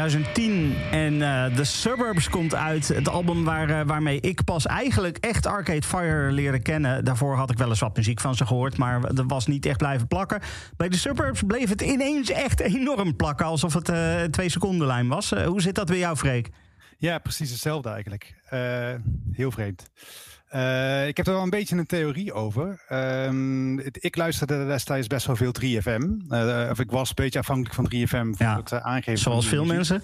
...2010 en eh, The Suburbs komt uit. Het album waar, eh, waarmee ik pas eigenlijk echt Arcade Fire leren kennen. Daarvoor had ik wel eens wat muziek van ze gehoord... maar dat was niet echt blijven plakken. Bij The Suburbs bleef het ineens echt enorm plakken... alsof het eh, een twee seconden lijn was. Eh, hoe zit dat bij jou, Freek? Ja, precies hetzelfde eigenlijk. Eh, heel vreemd. Eh, ik heb er wel een beetje een theorie over. Ehm, ik luisterde destijds best wel veel 3FM. Eh, of ik was een beetje afhankelijk van 3FM voor Ja, het eh, aangeven. Zoals veel muziek. mensen.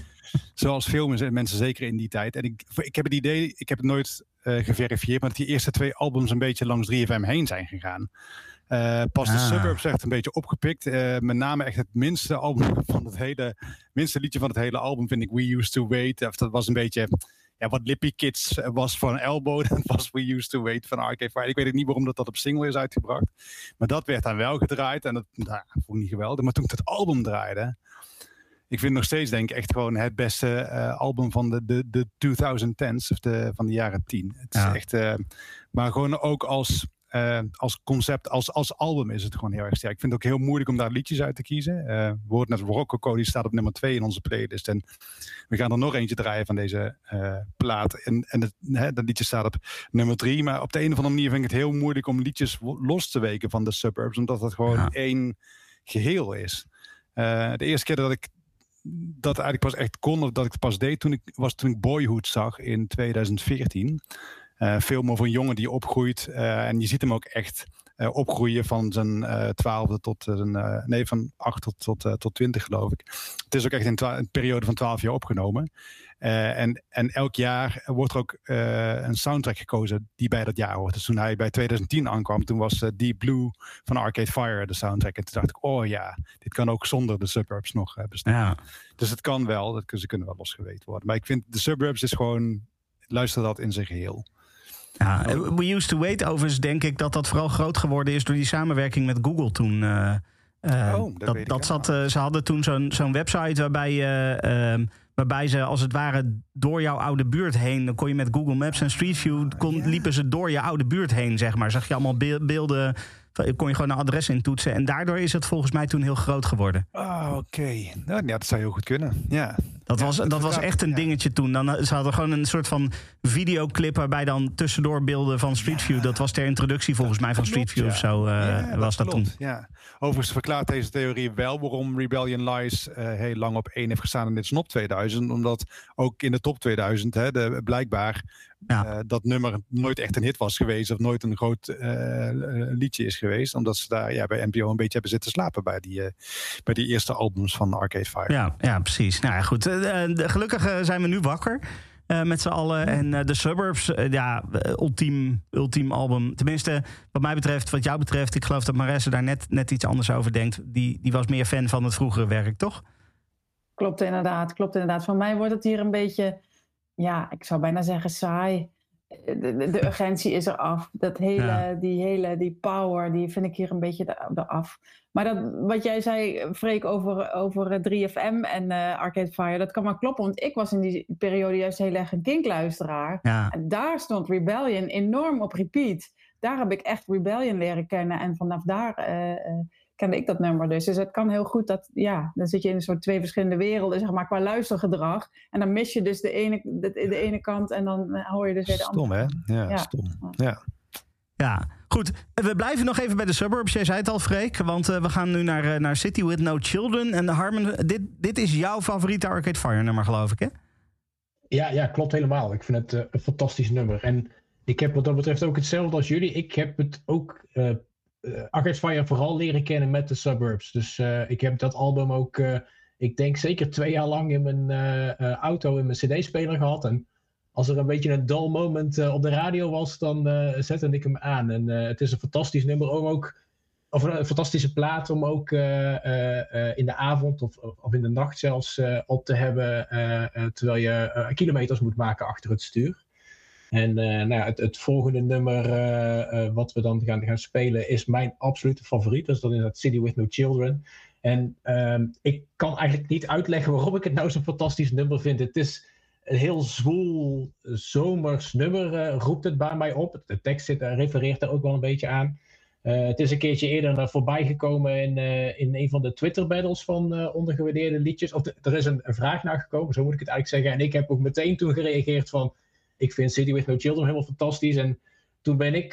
Zoals veel mensen, mensen zeker in die tijd. En ik, ik heb het idee, ik heb het nooit geverifieerd, maar dat die eerste twee albums een beetje langs 3FM heen zijn gegaan. Pas de Ah. Suburbs echt een beetje opgepikt. Met name echt het minste album [LAUGHS] van het hele, minste liedje van het hele album vind ik We Used to Wait. Of dat was een beetje ja, wat Lippy Kids was van Elbow. [LAUGHS] Dat was We Used to Wait van Arcade Fire. Ik weet ook niet waarom dat, dat op single is uitgebracht. Maar dat werd dan wel gedraaid. En dat nou, vond ik niet geweldig. Maar toen ik het album draaide. Ik vind nog steeds denk ik echt gewoon het beste eh, album van de, de, de 2010s. Of de, van de jaren 10. Het Ja. is echt... eh, maar gewoon ook als... eh, als concept, als, als album is het gewoon heel erg sterk. Ik vind het ook heel moeilijk om daar liedjes uit te kiezen. Uh, we hoorden net die staat op nummer 2 in onze playlist. En we gaan er nog eentje draaien van deze uh, plaat. En, en het, hè, dat liedje staat op nummer 3. Maar op de een of andere manier vind ik het heel moeilijk om liedjes los te weken van de suburbs. Omdat het gewoon ja. één geheel is. de eerste keer dat ik dat eigenlijk pas echt kon, of dat ik het pas deed, toen ik, was toen ik Boyhood zag in 2014. Uh, film over een jongen die opgroeit. Uh, en je ziet hem ook echt uh, opgroeien van zijn twaalfde tot zijn. nee, van acht tot, tot, tot twintig, geloof ik. Het is ook echt in een periode van twaalf jaar opgenomen. en, en elk jaar wordt er ook een soundtrack gekozen die bij dat jaar hoort. Dus toen hij bij 2010 aankwam, toen was Deep Blue van Arcade Fire de soundtrack. En toen dacht ik, oh ja, dit kan ook zonder de suburbs nog bestaan. Ja. Dus het kan wel, dat, ze kunnen wel losgeweten worden. Maar ik vind de suburbs is gewoon, luister dat in zijn geheel. Ja, We Used to Wait overigens denk ik dat dat vooral groot geworden is door die samenwerking met Google toen. Uh, uh, oh, dat, dat, dat zat, uh, ze hadden toen zo'n zo'n website waarbij. Uh, waarbij ze als het ware door jouw oude buurt heen. Dan kon je met Google Maps en Street View. Kon, yeah. liepen ze door je oude buurt heen, zeg maar. Zag je allemaal beelden kon je gewoon een adres intoetsen. En daardoor is het volgens mij toen heel groot geworden. Oh, oké. Okay. Nou, ja, dat zou heel goed kunnen. Ja. Dat, was, dat, was echt een dingetje toen. Dan, ze hadden gewoon een soort van videoclip waarbij dan tussendoor beelden van Street View. Dat was ter introductie volgens mij van Street View of zo. Uh, was dat toen. Ja. Overigens verklaart deze theorie wel waarom Rebellion Lies uh, heel lang op één heeft gestaan in dit snop 2000. Omdat ook in de top 2000 hè, de, blijkbaar ja. uh, dat nummer nooit echt een hit was geweest. Of nooit een groot uh, liedje is geweest. Omdat ze daar ja, bij NPO een beetje hebben zitten slapen bij die, bij die eerste albums van Arcade Fire. Ja, ja precies. Nou ja, goed. gelukkig zijn we nu wakker. Uh, met z'n allen. En uh, de Suburbs, uh, ja, ultiem, ultiem album. Tenminste, wat mij betreft, wat jou betreft, ik geloof dat Maresse daar net, net iets anders over denkt. Die, die was meer fan van het vroegere werk, toch? Klopt inderdaad, klopt inderdaad. Van mij wordt het hier een beetje, ja, ik zou bijna zeggen saai. De, de, de urgentie is er af. Dat hele, ja. Die hele die power, die vind ik hier een beetje eraf. Maar dat, wat jij zei, Freek, over, over 3FM en uh, Arcade Fire, dat kan maar kloppen. Want ik was in die periode juist heel erg een kinkluisteraar. Ja. En daar stond Rebellion enorm op repeat. Daar heb ik echt Rebellion leren kennen. En vanaf daar uh, kende ik dat nummer dus. Dus het kan heel goed dat, ja, dan zit je in een soort twee verschillende werelden, zeg maar, qua luistergedrag. En dan mis je dus de ene, de, de ene kant en dan hoor je dus weer de stom, andere. Stom, hè? Ja, ja, stom. Ja. Ja, goed. We blijven nog even bij de suburbs. Jij zei het al, Freek. Want uh, we gaan nu naar, uh, naar City with No Children. En Harmon, dit, dit is jouw favoriete Arcade Fire nummer, geloof ik, hè? Ja, ja klopt helemaal. Ik vind het uh, een fantastisch nummer. En ik heb wat dat betreft ook hetzelfde als jullie. Ik heb het ook Arcade Fire vooral leren kennen met de suburbs. Dus ik heb dat album ook, ik denk zeker twee jaar lang in mijn auto in mijn cd-speler gehad. En als er een beetje een dull moment op de radio was, dan zette ik hem aan. En het is een fantastisch nummer om ook, of een fantastische plaat om ook in de avond of, of in de nacht zelfs op te hebben, terwijl je kilometers moet maken achter het stuur. En nou ja, het, volgende nummer wat we dan gaan, gaan spelen is mijn absolute favoriet. Dus dat is dat City with No Children. En ehm, ik kan eigenlijk niet uitleggen waarom ik het nou zo'n fantastisch nummer vind. Het is een heel zwoel zomers nummer roept het bij mij op. De tekst zit, refereert er ook wel een beetje aan. Het is een keertje eerder voorbij gekomen in, in een van de Twitter battles van ondergewaardeerde liedjes. Of er is een, een, vraag naar gekomen, zo moet ik het eigenlijk zeggen. En ik heb ook meteen toen gereageerd van, ik vind City with No Children helemaal fantastisch. En toen ben ik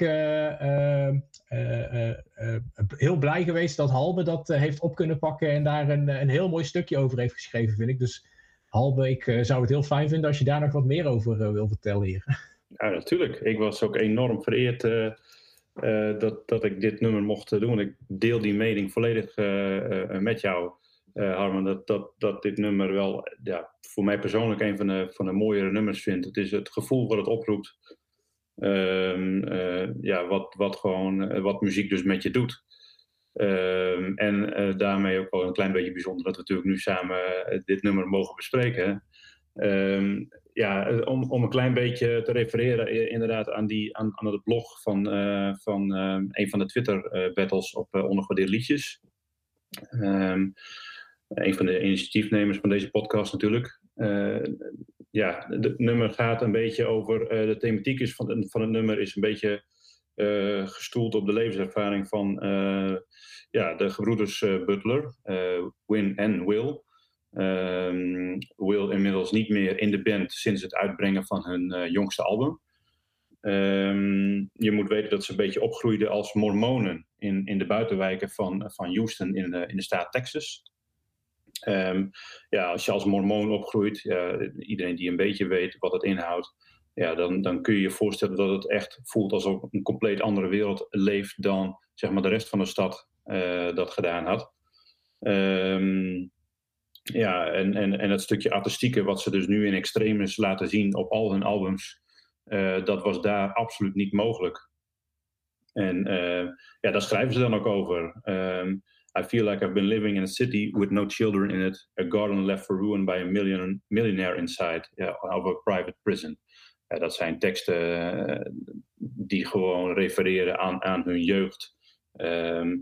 heel blij geweest dat Halbe dat heeft op kunnen pakken en daar een, een heel mooi stukje over heeft geschreven, vind ik. Dus Halbe, ik zou het heel fijn vinden als je daar nog wat meer over wil vertellen hier. [LAUGHS] Ja, natuurlijk. Ik was ook enorm vereerd dat, dat ik dit nummer mocht doen. Ik deel die mening volledig met jou, Harman. Dat, dat, dat dit nummer wel ja, voor mij persoonlijk een van de, van de mooiere nummers vindt. Het is het gevoel wat het oproept. Ehm, ja, wat, wat, gewoon, wat muziek dus met je doet. Um, en uh, daarmee ook wel een klein beetje bijzonder dat we natuurlijk nu samen uh, dit nummer mogen bespreken. Um, ja, om, om een klein beetje te refereren inderdaad aan, die, aan, aan het blog van, uh, van een van de Twitter-battles op ondergewaardeerde liedjes. Een van de initiatiefnemers van deze podcast natuurlijk. ja, het nummer gaat een beetje over, de thematiek is van, van het nummer is een beetje eh, gestoeld op de levenservaring van eh, ja, de gebroeders eh, Butler, eh, Win en Will. Ehm, Will inmiddels niet meer in de band sinds het uitbrengen van hun eh, jongste album. Ehm, je moet weten dat ze een beetje opgroeiden als mormonen in, in de buitenwijken van, van Houston in in de staat Texas. Ehm, ja, als je als mormoon opgroeit, iedereen die een beetje weet wat het inhoudt, ja, dan, dan kun je je voorstellen dat het echt voelt alsof een compleet andere wereld leeft dan zeg maar, de rest van de stad eh, dat gedaan had. Ehm, ja, en, en, en het stukje artistieke wat ze dus nu in extremis laten zien op al hun albums, eh, dat was daar absoluut niet mogelijk. En eh, ja, daar schrijven ze dan ook over. Ehm, I feel like I've been living in a city with no children in it, a garden left for ruin by a million, millionaire inside, of a private prison. Dat zijn teksten eh, die gewoon refereren aan, aan hun jeugd. Ehm,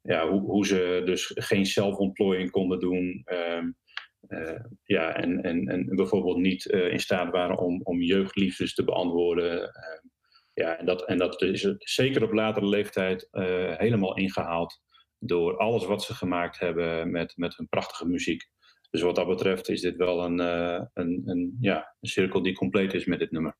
ja, hoe, hoe ze dus geen zelfontplooiing konden doen. Ehm, eh, ja, en, en, en bijvoorbeeld niet eh, in staat waren om, om jeugdliefdes te beantwoorden. Ehm, ja, en dat, en dat is zeker op latere leeftijd helemaal ingehaald door alles wat ze gemaakt hebben met, met hun prachtige muziek. Dus wat dat betreft is dit wel een, eh, een, een, ja, een cirkel die compleet is met dit nummer.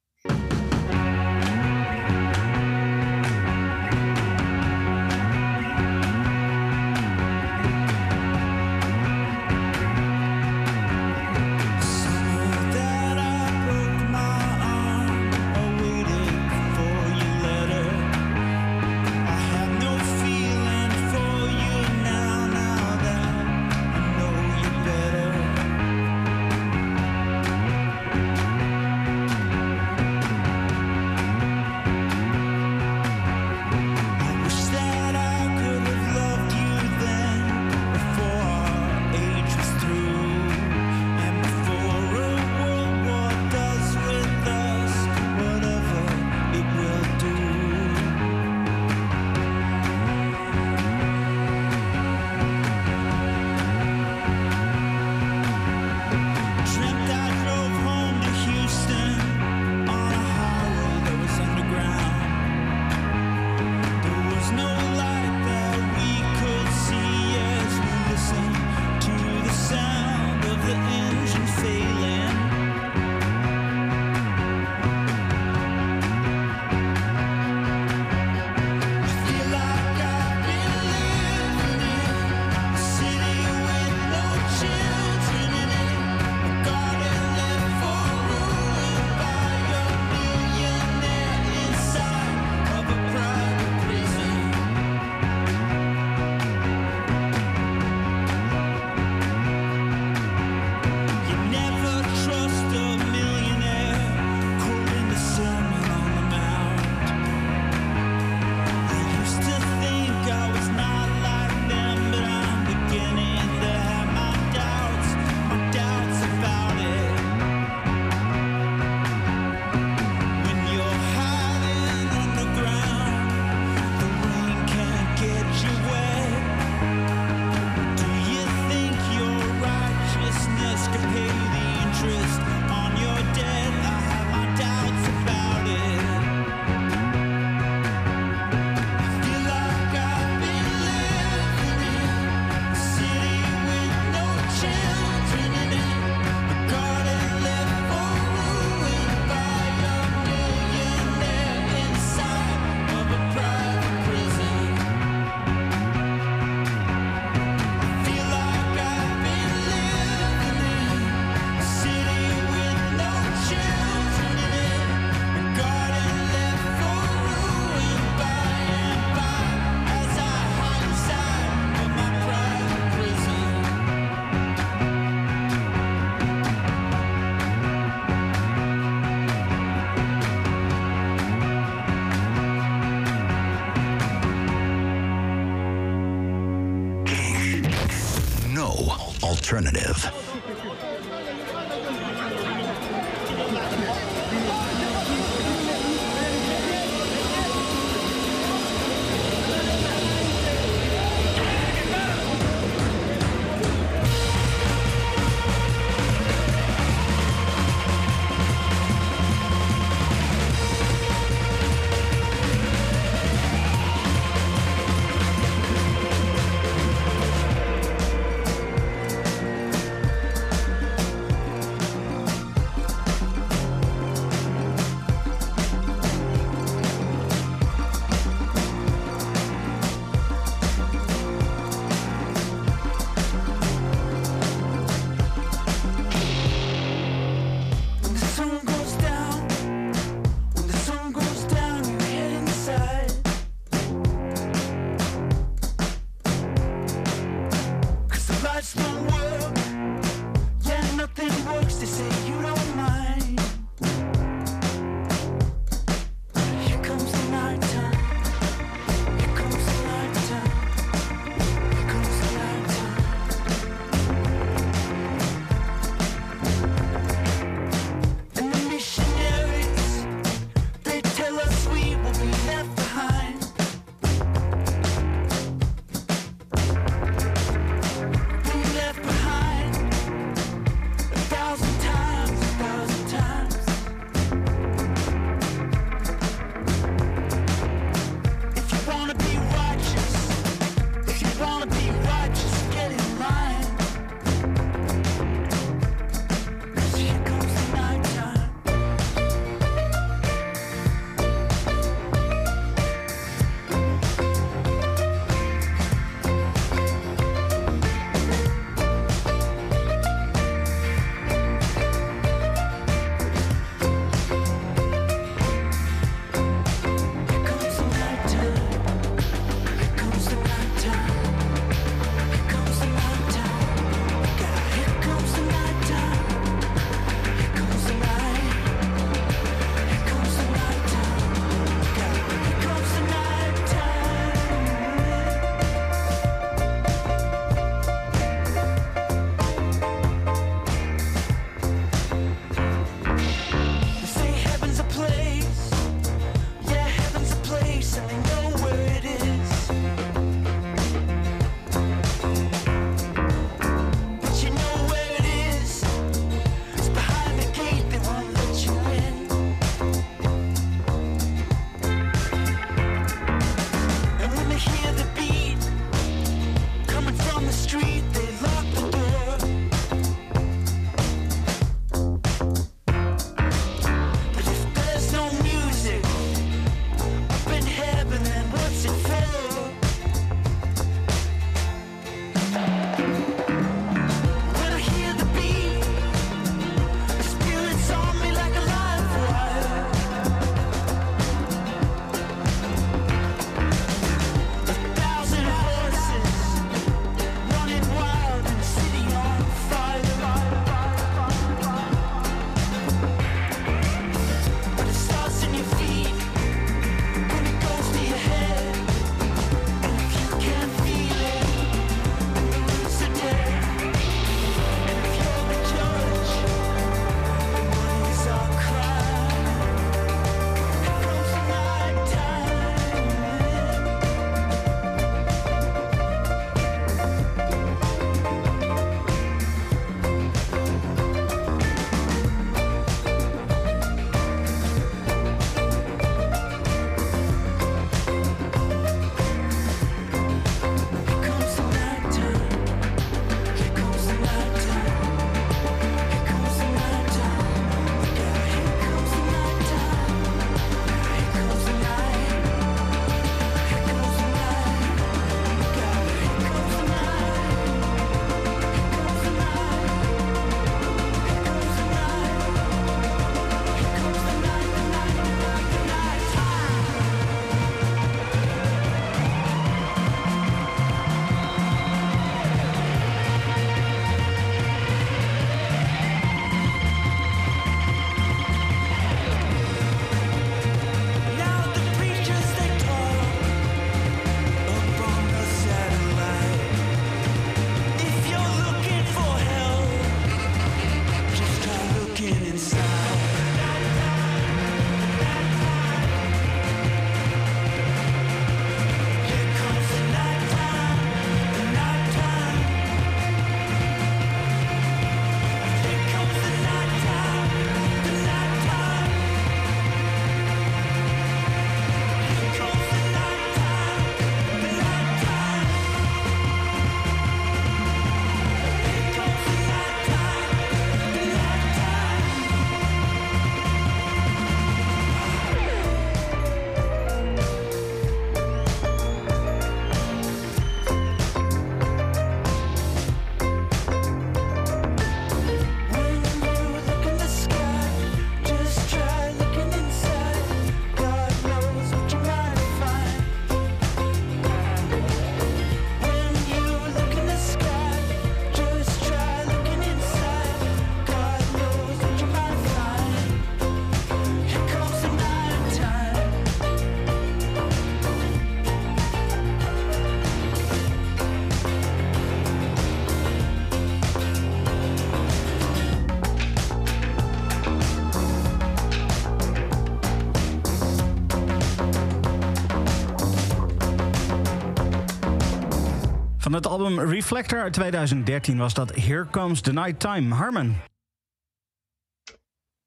Van het album Reflector uit 2013 was dat Here Comes the Night Time. Harmon.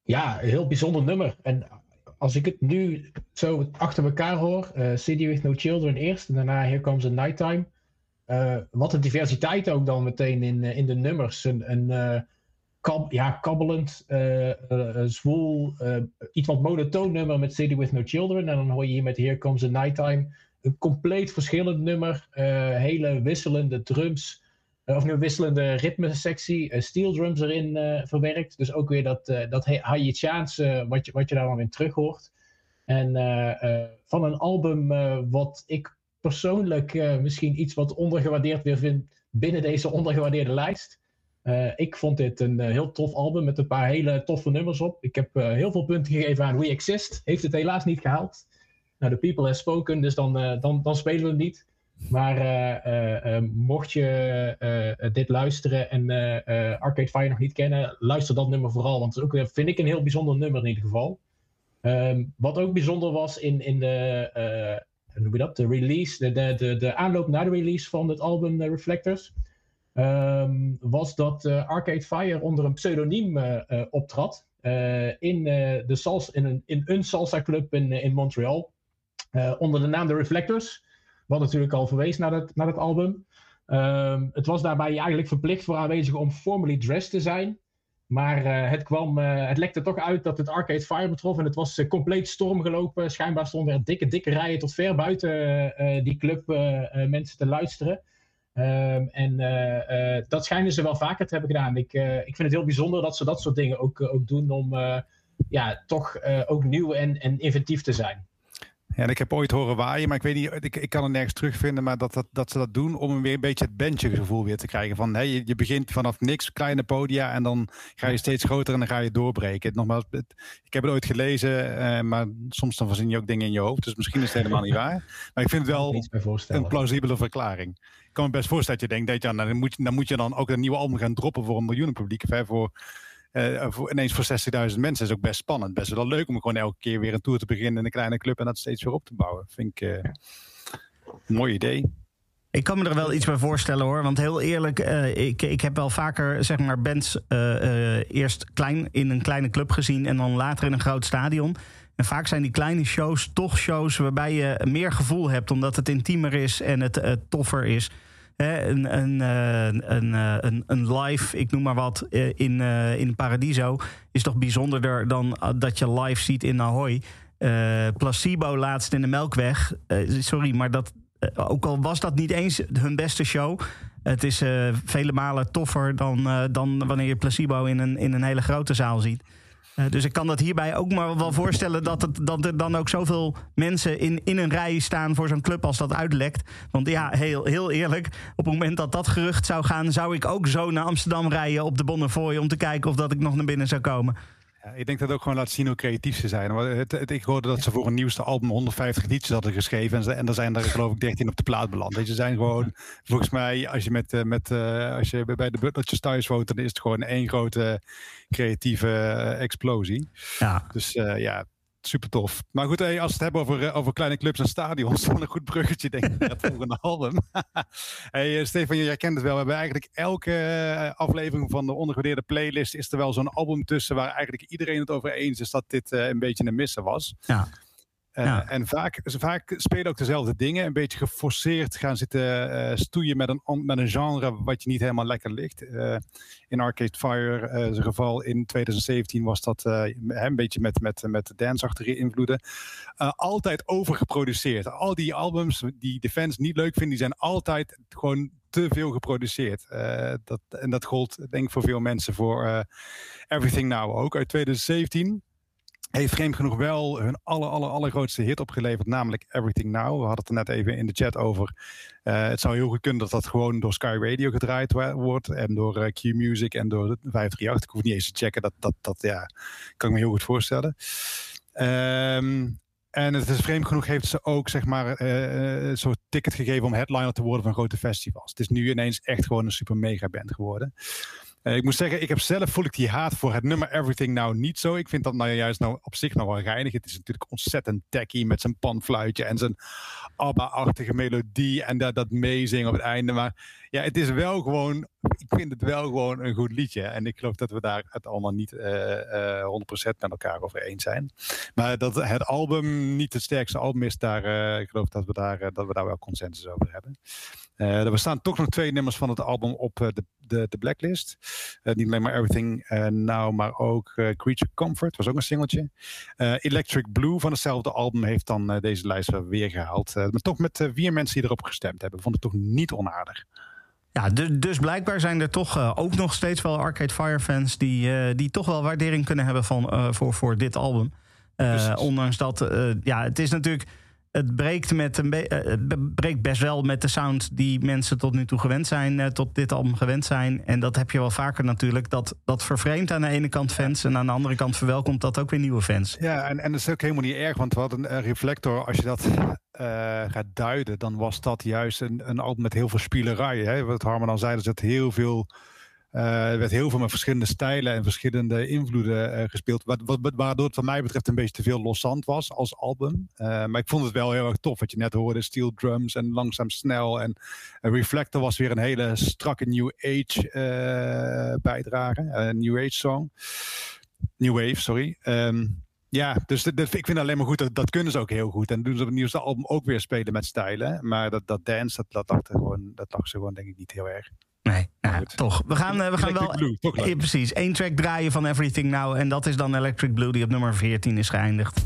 Ja, een heel bijzonder nummer. En als ik het nu zo achter elkaar hoor, eh, City with No Children eerst en daarna Here Comes the Nighttime. Uh, wat een diversiteit ook dan meteen in, eh, in de nummers. Een, eh, ja, kabbelend, uh, zwoel, iets wat monotoon nummer met City with No Children. En dan hoor je hier met Here Comes the Nighttime een compleet verschillend nummer. hele wisselende drums. of nu wisselende ritmesectie. steel drums erin verwerkt. Dus ook weer dat, dat Haitiaanse wat je, wat je daar dan in terug hoort. En van een album wat ik persoonlijk misschien iets wat ondergewaardeerd weer vind binnen deze ondergewaardeerde lijst. Ik vond dit een heel tof album met een paar hele toffe nummers op. Ik heb heel veel punten gegeven aan We Exist. Heeft het helaas niet gehaald. Nou, The People Have Spoken, dus dan, dan, dan spelen we het niet. Maar mocht je dit luisteren en Arcade Fire nog niet kennen, luister dat nummer vooral. Want het is ook, vind ik een heel bijzonder nummer in ieder geval. Um, wat ook bijzonder was in, in de noem je dat? De release, de, de, de, de aanloop naar de release van het album Reflectors. Um, was dat Arcade Fire onder een pseudoniem optrad. in, de in, een, in een salsa club in, in Montreal. Onder de naam The Reflectors. Wat natuurlijk al verwees naar het, naar album. Um, het was daarbij eigenlijk verplicht voor aanwezigen om formally dressed te zijn. Maar uh, het, kwam, uh, het lekte toch uit dat het Arcade Fire betrof. En het was compleet stormgelopen. Schijnbaar stonden er dikke, dikke rijen tot ver buiten die club mensen te luisteren. Um, en dat schijnen ze wel vaker te hebben gedaan. Ik, ik vind het heel bijzonder dat ze dat soort dingen ook, ook doen om ja, toch ook nieuw en, en inventief te zijn. Ja, en ik heb ooit horen waaien, maar ik weet niet, ik, ik kan het nergens terugvinden, maar dat, dat, dat ze dat doen om weer een beetje het bandje gevoel weer te krijgen. Van hey, je, je begint vanaf niks, kleine podia, en dan ga je steeds groter en dan ga je doorbreken. Nogmaals, het, ik heb het ooit gelezen, uh, maar soms dan verzin je ook dingen in je hoofd, dus misschien is het helemaal niet waar. Maar ik vind het wel een plausibele verklaring. Ik kan me best voorstellen dat je denkt, dat je, nou, dan, moet, dan moet je dan ook een nieuwe album gaan droppen voor een miljoenen publiek, voor uh, voor, ineens voor 60.000 mensen is ook best spannend. Best wel leuk om gewoon elke keer weer een tour te beginnen in een kleine club en dat steeds weer op te bouwen. Vind ik uh, een mooi idee. Ik kan me er wel iets bij voorstellen hoor. Want heel eerlijk, uh, ik, ik heb wel vaker zeg maar bands eerst klein in een kleine club gezien en dan later in een groot stadion. En vaak zijn die kleine shows toch shows waarbij je meer gevoel hebt, omdat het intiemer is en het toffer is een, een, eh, een, eh, een, een live, ik noem maar wat, eh, in, in Paradiso... is toch bijzonderder dan dat je live ziet in Ahoy. placebo laatst in de Melkweg. sorry, maar dat, ook al was dat niet eens hun beste show... Het is vele malen toffer dan, dan wanneer je placebo in een, in een hele grote zaal ziet. Uh, dus ik kan dat hierbij ook maar wel voorstellen dat, het, dat er dan ook zoveel mensen in, in een rij staan voor zo'n club als dat uitlekt. Want ja, heel, heel eerlijk, op het moment dat dat gerucht zou gaan, zou ik ook zo naar Amsterdam rijden op de Bonnefoy om te kijken of dat ik nog naar binnen zou komen. Ja, ik denk dat het ook gewoon laat zien hoe creatief ze zijn. Het, het, ik hoorde dat ze voor een nieuwste album 150 liedjes hadden geschreven. En, ze, en er zijn er geloof ik 13 op de plaat beland. Ze zijn gewoon, volgens mij, als je, met, eh, met, uh, als je bij de Butlertjes thuis woont, dan is het gewoon één grote creatieve uh, explosie. Ja. Dus ja, super tof. Maar goed, als we het hebben over, over kleine clubs en stadions, [LAUGHS] dan een goed bruggetje denk ik het volgende [LAUGHS] album. [LAUGHS] hey, Stefan, jij kent het wel. We hebben eigenlijk elke aflevering van de ondergewaardeerde playlist is er wel zo'n album tussen waar eigenlijk iedereen het over eens is dat dit een beetje een missen was. Ja. Uh, ja. En vaak, vaak spelen ook dezelfde dingen. Een beetje geforceerd gaan zitten uh, stoeien met een, met een genre wat je niet helemaal lekker ligt. Uh, in Arcade Fire, zijn geval in 2017, was dat een beetje met, met, met dance-achtige invloeden. altijd overgeproduceerd. Al die albums die de fans niet leuk vinden, die zijn altijd gewoon te veel geproduceerd. dat, en dat gold denk ik voor veel mensen voor Everything Now ook uit 2017 heeft vreemd genoeg wel hun aller, aller, allergrootste hit opgeleverd, namelijk Everything Now. We hadden het er net even in de chat over. Uh, het zou heel goed kunnen dat dat gewoon door Sky Radio gedraaid wordt en door uh, Q Music en door 538. Ik hoef niet eens te checken, dat, dat, dat ja, kan ik me heel goed voorstellen. Um, en het is vreemd genoeg heeft ze ook zeg maar uh, een soort ticket gegeven om headliner te worden van grote festivals. Het is nu ineens echt gewoon een super mega band geworden. Eh, ik moet zeggen, ik heb zelf voel ik die haat voor het nummer Everything nou niet zo. Ik vind dat nou juist nou op zich nog wel reinig. Het is natuurlijk ontzettend tacky met zijn panfluitje en zijn ABBA-achtige melodie en dat, dat meezingen op het einde. Maar ja, het is wel gewoon, ik vind het wel gewoon een goed liedje. En ik geloof dat we daar het allemaal niet eh, eh, 100% met elkaar over eens zijn. Maar dat het album niet het sterkste album is, daar, eh, ik geloof dat we daar, eh, dat we daar wel consensus over hebben. Eh, er bestaan toch nog twee nummers van het album op eh, de, de, de blacklist. Eh, niet alleen maar Everything eh, Now, maar ook eh, Creature Comfort was ook een singeltje. Eh, Electric Blue van hetzelfde album heeft dan eh, deze lijst weer gehaald. Eh, maar toch met eh, vier mensen die erop gestemd hebben. Vond het toch niet onaardig. Ja, du- dus blijkbaar zijn er toch eh, ook nog steeds wel Arcade Fire fans die, eh, die toch wel waardering kunnen hebben van, eh, voor, voor dit album. Eh, ondanks dat, eh, ja, het is natuurlijk. Het breekt, met een be- eh, het breekt best wel met de sound die mensen tot nu toe gewend zijn, eh, tot dit album gewend zijn. En dat heb je wel vaker natuurlijk. Dat, dat vervreemdt aan de ene kant fans en aan de andere kant verwelkomt dat ook weer nieuwe fans. Ja, en, en dat is ook helemaal niet erg, want we hadden een, reflector. Als je dat eh, gaat duiden, dan was dat juist een, een album met heel veel spielerij. Hè? Wat Harman al zei, er zit heel veel. Eh, er werd heel veel met verschillende stijlen en verschillende invloeden eh, gespeeld. Wat, waardoor het wat mij betreft een beetje te veel loszand was als album. Eh, maar ik vond het wel heel erg tof. Wat je net hoorde, steel drums en langzaam snel. En Reflector was weer een hele strakke New Age bijdrage. Een New Age song. New Wave, sorry. Ehm, ja, dus ik vind alleen maar goed. Dat, dat kunnen ze ook heel goed. En doen ze op het nieuwste album ook weer spelen met stijlen. Maar dat, dat dance, dat, dat, gewoon, dat lag ze gewoon denk ik niet heel erg. Nee, nou, toch. We gaan, eh, we gaan wel. Blue, toch leuk. Ja, precies. Eén track draaien van Everything Now. En dat is dan Electric Blue, die op nummer 14 is geëindigd.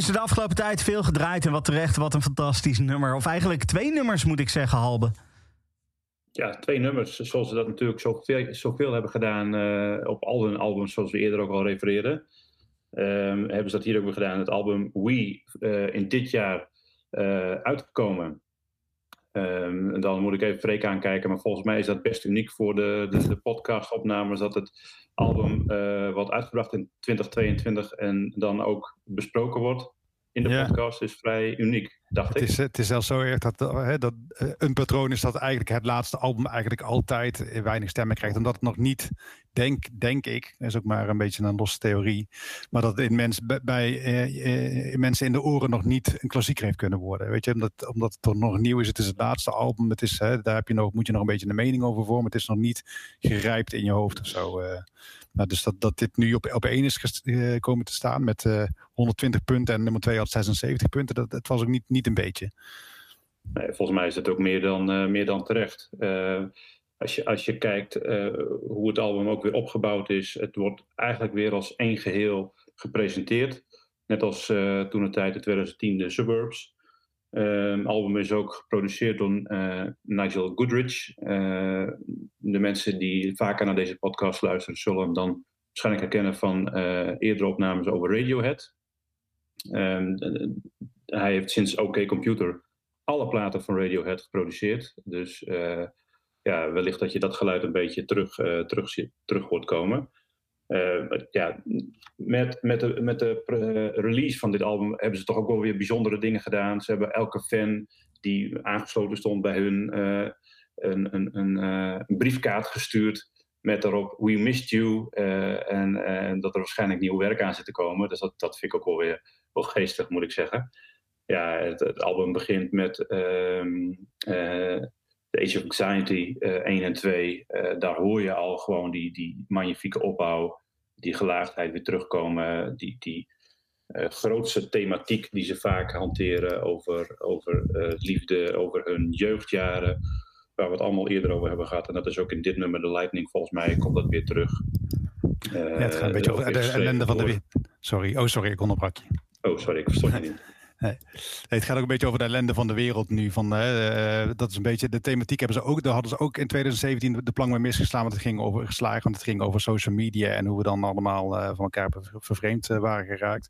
is er de afgelopen tijd veel gedraaid. En wat terecht, wat een fantastisch nummer. Of eigenlijk twee nummers moet ik zeggen, Halbe. Ja, twee nummers. Zoals ze dat natuurlijk zoveel, zoveel hebben gedaan eh, op al hun albums, zoals we eerder ook al refereerden. Ehm, hebben ze dat hier ook weer gedaan. Het album We uh, in dit jaar eh, uitgekomen. Um, dan moet ik even Freek aankijken, maar volgens mij is dat best uniek voor de, de, de podcastopnames dat het album eh, wat uitgebracht in 2022 en dan ook besproken wordt in de podcast is vrij uniek dacht Het ik. is, het is zelfs zo erg dat, eh, hè, dat eh, een patroon is dat eigenlijk het laatste album eigenlijk altijd eh, weinig stemmen krijgt. Omdat het nog niet, denk, denk ik, is ook maar een beetje een losse theorie. Maar dat het in, mens, bij- eh, eh, mensen in de oren nog niet een klassieker heeft kunnen worden. Weet je, omdat, omdat het toch nog nieuw is. Het is het laatste album. Het is, hè, daar heb je nog, moet je nog een beetje een mening over vormen. Het is nog niet gerijpt in je hoofd of zo. eh. Maar dus dat, dat dit nu op, op één is eh, komen te staan met eh, 120 punten en nummer 2 had 76 punten. Dat, dat was ook niet, niet een beetje. Nee, volgens mij is het ook meer dan, eh, meer dan terecht. Eh, als, je, als je kijkt eh, hoe het album ook weer opgebouwd is, het wordt eigenlijk weer als één geheel gepresenteerd. Net als toen de tijd in 2010 de Suburbs. Het album is ook geproduceerd door Nigel Goodrich. De mensen die vaker naar deze podcast luisteren, zullen hem dan waarschijnlijk herkennen van eerdere opnames over Radiohead. Ehm, eh, hij heeft sinds OK Computer alle platen van Radiohead geproduceerd. Dus eh, ja, wellicht dat je dat geluid een beetje terug, eh, terug, terug hoort komen. Eh, ja, met, met de, met de release van dit album hebben ze toch ook wel weer bijzondere dingen gedaan. Ze hebben elke fan die aangesloten stond bij hun een, een, een, een briefkaart gestuurd. Met daarop We missed you. en, en dat er waarschijnlijk nieuw werk aan zit te komen. Dus dat, dat vind ik ook wel weer wel geestig, moet ik zeggen ja, het, het album begint met eh, The Age of Anxiety eh 1 en 2. Eh, daar hoor je al gewoon die, die magnifieke opbouw, die gelaagdheid weer terugkomen. Die, die eh, grootste thematiek die ze vaak hanteren over, over eh, liefde, over hun jeugdjaren. Waar we het allemaal eerder over hebben gehad. En dat is ook in dit nummer, The Lightning, volgens mij komt dat weer terug. Eh, Ja, het gaat een beetje over de ellende van de. Sorry, oh sorry, ik onderbrak je. Oh, sorry, ik verstond je niet. [LAUGHS] Het gaat ook een beetje over de ellende van de wereld nu. Van, hè, eh, dat is een beetje de thematiek hebben ze ook. Daar hadden ze ook in 2017 de plank mee misgeslaan. Want het ging over geslagen. Want het ging over social media en hoe we dan allemaal eh, van elkaar ver- vervreemd eh, waren geraakt.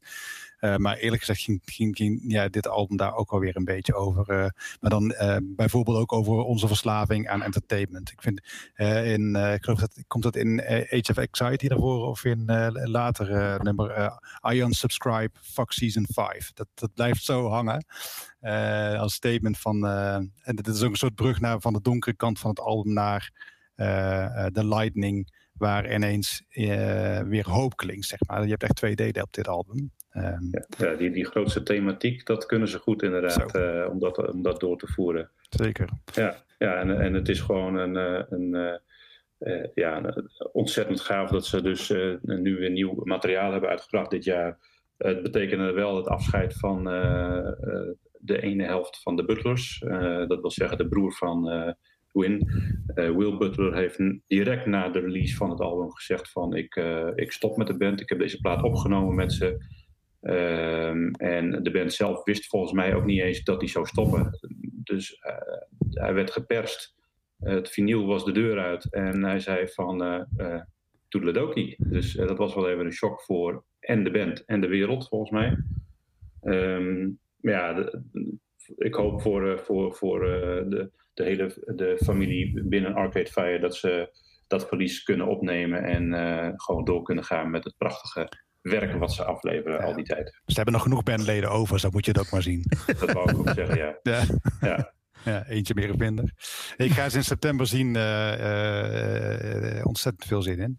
Eh, maar eerlijk gezegd ging, ja, dit album daar ook alweer een beetje over. eh, maar dan eh, bijvoorbeeld ook over onze verslaving aan entertainment. Ik vind in, ik geloof dat komt dat in Age of Anxiety daarvoor of in later nummer I unsubscribe, fuck season 5. Dat, dat blijft zo hangen. eh, als statement van. en dit is ook een soort brug naar van de donkere kant van het album naar eh, The Lightning. Waar ineens weer hoop klinkt, zeg maar. Je hebt echt twee delen op dit album. Ehm, Ja, die, die grootste thematiek, dat kunnen ze goed inderdaad, eh, om, dat, om dat door te voeren. Zeker. Ja, ja en, en het is gewoon een, eh, een, eh, eh, ja, een- ontzettend gaaf dat ze dus eh, nu weer nieuw materiaal hebben uitgebracht dit jaar. Het betekende wel het afscheid van eh, eh, de ene helft van de Butlers. Eh, dat wil zeggen de broer van eh, Win. Eh, Will Butler heeft direct na de release van het album gezegd van ik, eh, ik stop met de band. Ik heb deze plaat opgenomen met ze. Ehm, en de band zelf wist volgens mij ook niet eens dat hij zou stoppen. Dus eh, hij werd geperst. Het vinyl was de deur uit. En hij zei van eh toedeledokie. Dus dat was wel even een shock voor en de band en de wereld, volgens mij. Ehm, maar ja, ik hoop voor, voor, voor de, de hele de familie binnen Arcade Fire dat ze dat verlies kunnen opnemen en gewoon door kunnen gaan met het prachtige werk wat ze afleveren Ja. al die tijd. Dus ze hebben nog genoeg bandleden over, dus dat moet je het ook maar zien. [LAUGHS] Dat wou ik ook zeggen, ja. Ja. ja. Ja, eentje meer of minder. Ik ga ze in september zien. eh, eh, eh, ontzettend veel zin in.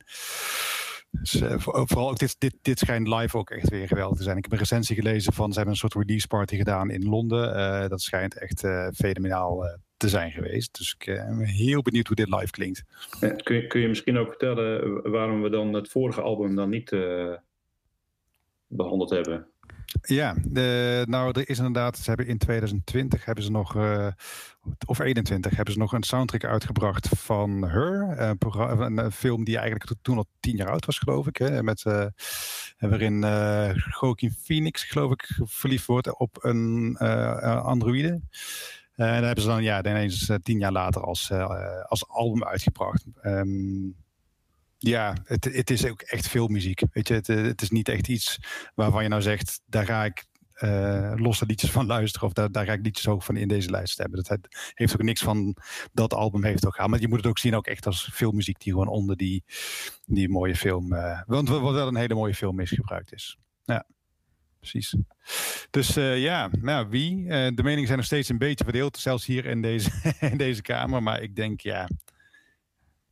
Dus, eh, voor- vooral ook dit, dit, dit schijnt live ook echt weer geweldig te zijn. Ik heb een recensie gelezen van, ze hebben een soort release party gedaan in Londen. Eh, dat schijnt echt eh, fenomenaal eh, te zijn geweest. Dus ik ben heel benieuwd hoe dit live klinkt. Kun je, kun je misschien ook vertellen waarom we dan het vorige album dan niet eh, behandeld hebben? Ja, de, nou er is inderdaad, ze hebben in 2020 hebben ze nog, eh, of 21 hebben ze nog een soundtrack uitgebracht van Her. Een, een, film die eigenlijk to- toen al tien jaar oud was geloof ik. Hè, met, eh, waarin Joaquin Phoenix geloof ik verliefd wordt op een eh, androïde. En daar hebben ze dan ja, ineens tien jaar later als, als album uitgebracht. Ehm, ja, het, het is ook echt veel muziek. Weet je, het, eh, het is niet echt iets waarvan je nou zegt, daar ga ik eh, losse liedjes van [LAUGHS] luisteren of daar, daar ga ik liedjes ook van in deze lijst hebben. Dat heeft ook niks van dat album heeft ook gehaald. Maar je moet het ook zien ook echt als filmmuziek die gewoon onder die, die mooie film, eh, want wat wel een hele mooie film is gebruikt is. precies. Dus ja, nou, wie? De meningen zijn nog steeds een beetje verdeeld, zelfs hier in deze, [LAUGHS] in deze kamer. Maar ik denk, ja,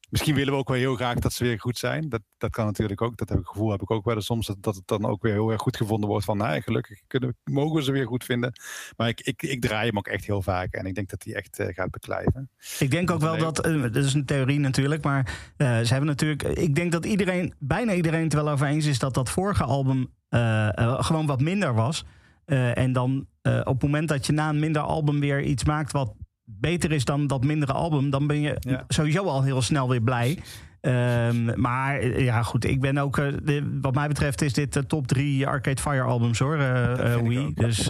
misschien willen we ook wel heel graag dat ze weer goed zijn. Dat, dat kan natuurlijk ook. Dat heb ik, gevoel heb ik ook wel eens soms. Dat, dat het dan ook weer heel erg goed gevonden wordt. Van, nou, gelukkig kunnen, mogen we ze weer goed vinden. Maar ik, ik, ik draai hem ook echt heel vaak. En ik denk dat hij echt eh, gaat beklijven. Ik denk ook wel dat, eh, dat is een theorie natuurlijk, maar eh, ze hebben natuurlijk, ik denk dat iedereen, bijna iedereen het wel over eens is dat dat vorige album gewoon wat minder was. En dan op het moment dat je na een minder album weer iets maakt wat beter is dan dat mindere album, dan ben je Ja. sowieso al heel snel weer blij. Ehm, maar eh, ja, goed, ik ben ook, eh, de- wat mij betreft is dit de top drie Arcade Fire albums hoor, eh Wii. Dus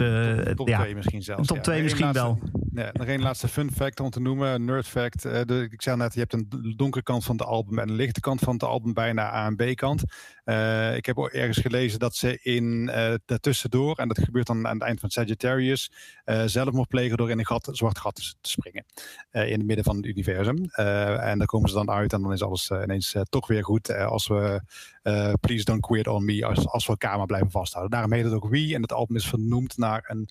Top ja, 2 misschien zelfs. top ja. twee Nog één misschien laatste- Ja, nog één laatste fun fact om te noemen. Nerd fact. Eh, ik zei net, je hebt een donkere kant van het album en een lichte kant van het album, bijna A en B kant. Eh, ik heb ergens gelezen dat ze in eh daartussendoor, en dat gebeurt dan aan het eind van Sagittarius, eh zelfmoord plegen door in een gat, zwart gat te, springen. in het midden van het universum. En daar komen ze dan uit en dan is alles ineens toch weer goed. als we Please Don't Quit On Me, als, als we elkaar blijven vasthouden. Daarom heet het ook Wie. En het album is vernoemd naar een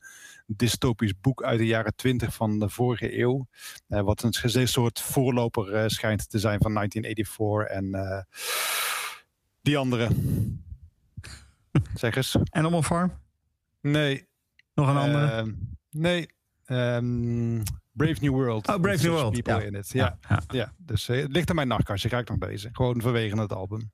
dystopisch boek uit de jaren 20 van de vorige eeuw. eh, wat een, een soort voorloper eh, schijnt te zijn van 1984 en eh, die andere. zeg eens. Animal Farm, Nee. nog een andere. ehm, nee. Ehm, Brave New World. Oh, Brave New World, People ja. in it. Ja, ja. ja. dus het ligt aan mijn nachtkastje. Ga ik nog deze. Gewoon vanwege het album.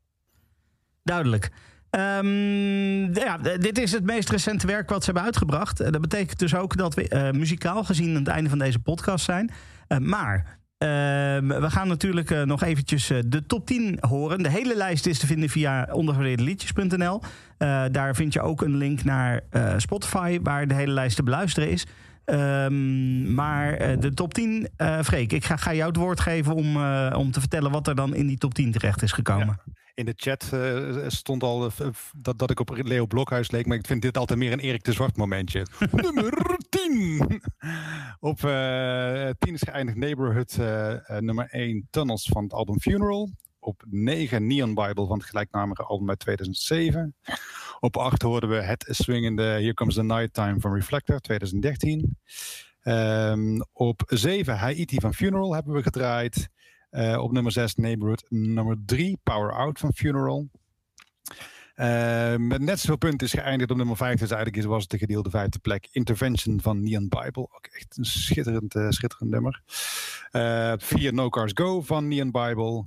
Duidelijk. Ehm, ja, dit is het meest recente werk wat ze hebben uitgebracht. Eh, Dat betekent dus ook dat we eh, muzikaal gezien aan het einde van deze podcast zijn. Eh, maar ehm, we gaan natuurlijk nog eventjes de top 10 horen. De hele lijst is te vinden via ondergewaardeerdeliedjes.nl. Daar vind je ook een link naar Spotify, waar de hele lijst te beluisteren is. Ehm, maar eh, de top 10, eh Freek, ik ga, ga jou het woord geven om, eh, om te vertellen wat er dan in die top 10 terecht is gekomen. In de chat stond al dat, dat ik op Leo Blokhuis leek. Maar ik vind dit altijd meer een Erik de Zwart momentje. [LAUGHS] Nummer 10. Op eh 10 is geëindigd Neighborhood nummer 1 Tunnels van het album Funeral. Op 9 Neon Bible van het gelijknamige album uit 2007. Op 8 hoorden we het swingende Here Comes the Nighttime van Reflector 2013. Ehm, op 7 Haiti van Funeral hebben we gedraaid. Eh, op nummer 6 Neighborhood. Nummer 3 Power Out van Funeral. Eh, met net zoveel punten is geëindigd op nummer 5. Dus eigenlijk was het de gedeelde vijfde plek. Intervention van Neon Bible. Ook echt een schitterend, eh, schitterend nummer. Eh, op 4 No Cars Go van Neon Bible.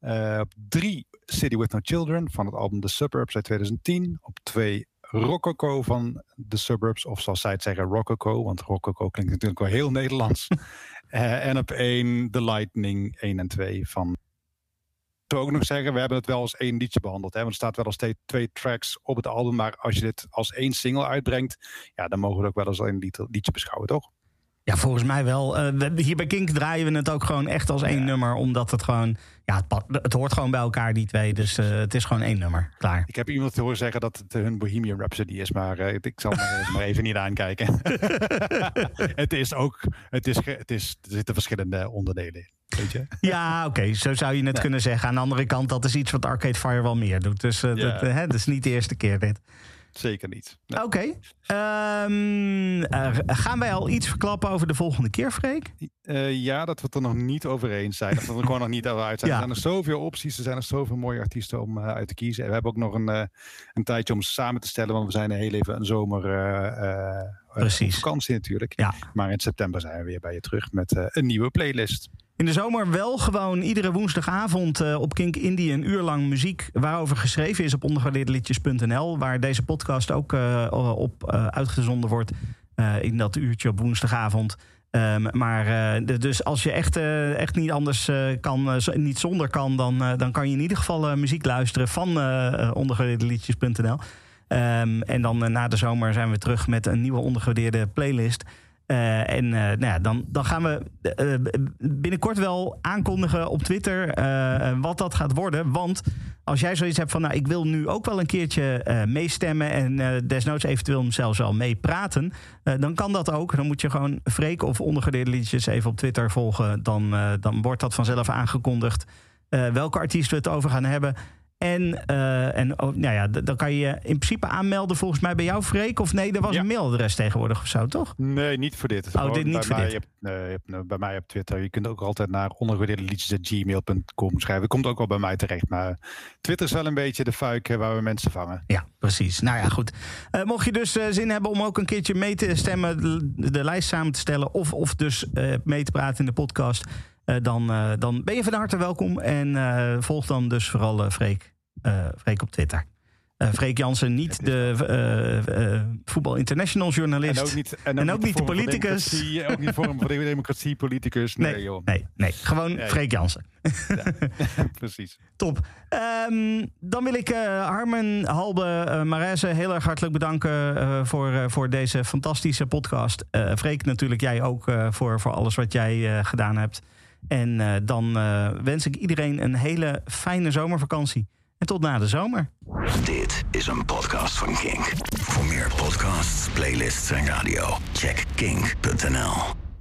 Eh, op 3 City With No Children van het album The Suburbs uit 2010. Op 2 Rococo van The Suburbs. Of zoals zij het zeggen, Rococo. Want Rococo klinkt natuurlijk wel heel Nederlands. [LAUGHS] Eh, en op 1 The Lightning 1 en 2 van ik wil ook nog zeggen, we hebben het wel als één liedje behandeld. Hè? Want er staat wel als steeds twee tracks op het album. Maar als je dit als één single uitbrengt, ja, dan mogen we het ook wel als één lied- liedje beschouwen, toch? Ja, volgens mij wel. Eh, we- hier bij Kink draaien we het ook gewoon echt als één Ja. nummer. Omdat het gewoon... Ja, het, het hoort gewoon bij elkaar, die twee. Dus eh, het is gewoon één nummer. Klaar. Ik heb iemand te horen zeggen dat het hun Bohemian Rhapsody is. Maar eh, ik zal maar, [LAUGHS] eens maar even niet aankijken. [LAUGHS] het is ook, het is, het is, er zitten verschillende onderdelen in. Weet je? [LAUGHS] Ja, oké. zo zou je het Ja. kunnen zeggen. Aan de andere kant, dat is iets wat Arcade Fire wel meer doet. Dus eh, Ja. dat, eh, hè, dat is niet de eerste keer dit. Zeker niet. Nee. Oké. Ehm, eh, gaan wij al iets verklappen over de volgende keer, Freek? Eh, ja, dat we het er nog niet over eens zijn. Dat we er gewoon nog niet over uit zijn. [LAUGHS] Ja. Er zijn er zoveel opties. Er zijn er zoveel mooie artiesten om eh, uit te kiezen. En we hebben ook nog een, eh, een tijdje om ze samen te stellen. Want we zijn heel even een zomer Precies. vakantie natuurlijk. Ja. Maar in september zijn we weer bij je terug met een nieuwe playlist. In de zomer wel gewoon iedere woensdagavond eh, op Kink Indie een uur lang muziek waarover geschreven is op ondergewaardeerdeliedjes.nl. Waar deze podcast ook eh, op eh, uitgezonden wordt in dat uurtje op woensdagavond. Ehm, maar dus als je echt, echt niet anders kan, niet zonder kan, dan, dan kan je in ieder geval muziek luisteren van ondergewaardeerdeliedjes.nl. Ehm, en dan na de zomer zijn we terug met een nieuwe ondergewaardeerde playlist. Eh, en eh, nou ja, dan, dan gaan we eh, binnenkort wel aankondigen op Twitter wat dat gaat worden. Want als jij zoiets hebt van, nou, ik wil nu ook wel een keertje meestemmen en desnoods eventueel zelfs wel meepraten, dan kan dat ook. Dan moet je gewoon Freek of ondergedeelde liedjes even op Twitter volgen. Dan, dan wordt dat vanzelf aangekondigd welke artiest we het over gaan hebben. En, eh, en oh, nou ja, dan kan je je in principe aanmelden volgens mij bij jou, Freek. Of nee, er was Ja. een mailadres tegenwoordig of zo, toch? Nee, niet voor dit. Oh, Gewoon dit niet bij voor mij, dit. Hebt, hebt, nou, bij mij op Twitter. Je kunt ook altijd naar ondergewaardeerdeliedjes.gmail.com schrijven. Komt ook wel bij mij terecht. Maar Twitter is wel een beetje de fuik eh, waar we mensen vangen. Ja, precies. Nou ja, goed. Eh, mocht je dus eh, zin hebben om ook een keertje mee te stemmen, de, de lijst samen te stellen, of, of dus eh, mee te praten in de podcast, eh, dan, eh, dan ben je van harte welkom. En eh, volg dan dus vooral eh, Freek, eh, Freek op Twitter. Eh Freek Jansen, niet de eh, eh, Voetbal International journalist. En ook niet, En ook niet de politicus. Ook niet voor de [LAUGHS] Democratie, politicus. Nee, nee, joh. nee, nee, gewoon Nee. Freek Jansen. [LAUGHS] Precies. Top. Ehm, dan wil ik eh, Harmen, Halbe, eh Marese heel erg hartelijk bedanken eh, voor, eh, voor deze fantastische podcast. Eh Freek, natuurlijk jij ook eh, voor, voor alles wat jij eh, gedaan hebt. En eh, dan eh, wens ik iedereen een hele fijne zomervakantie. En tot na de zomer. Dit is een podcast van Kink. Voor meer podcasts, playlists en radio, check kink.nl.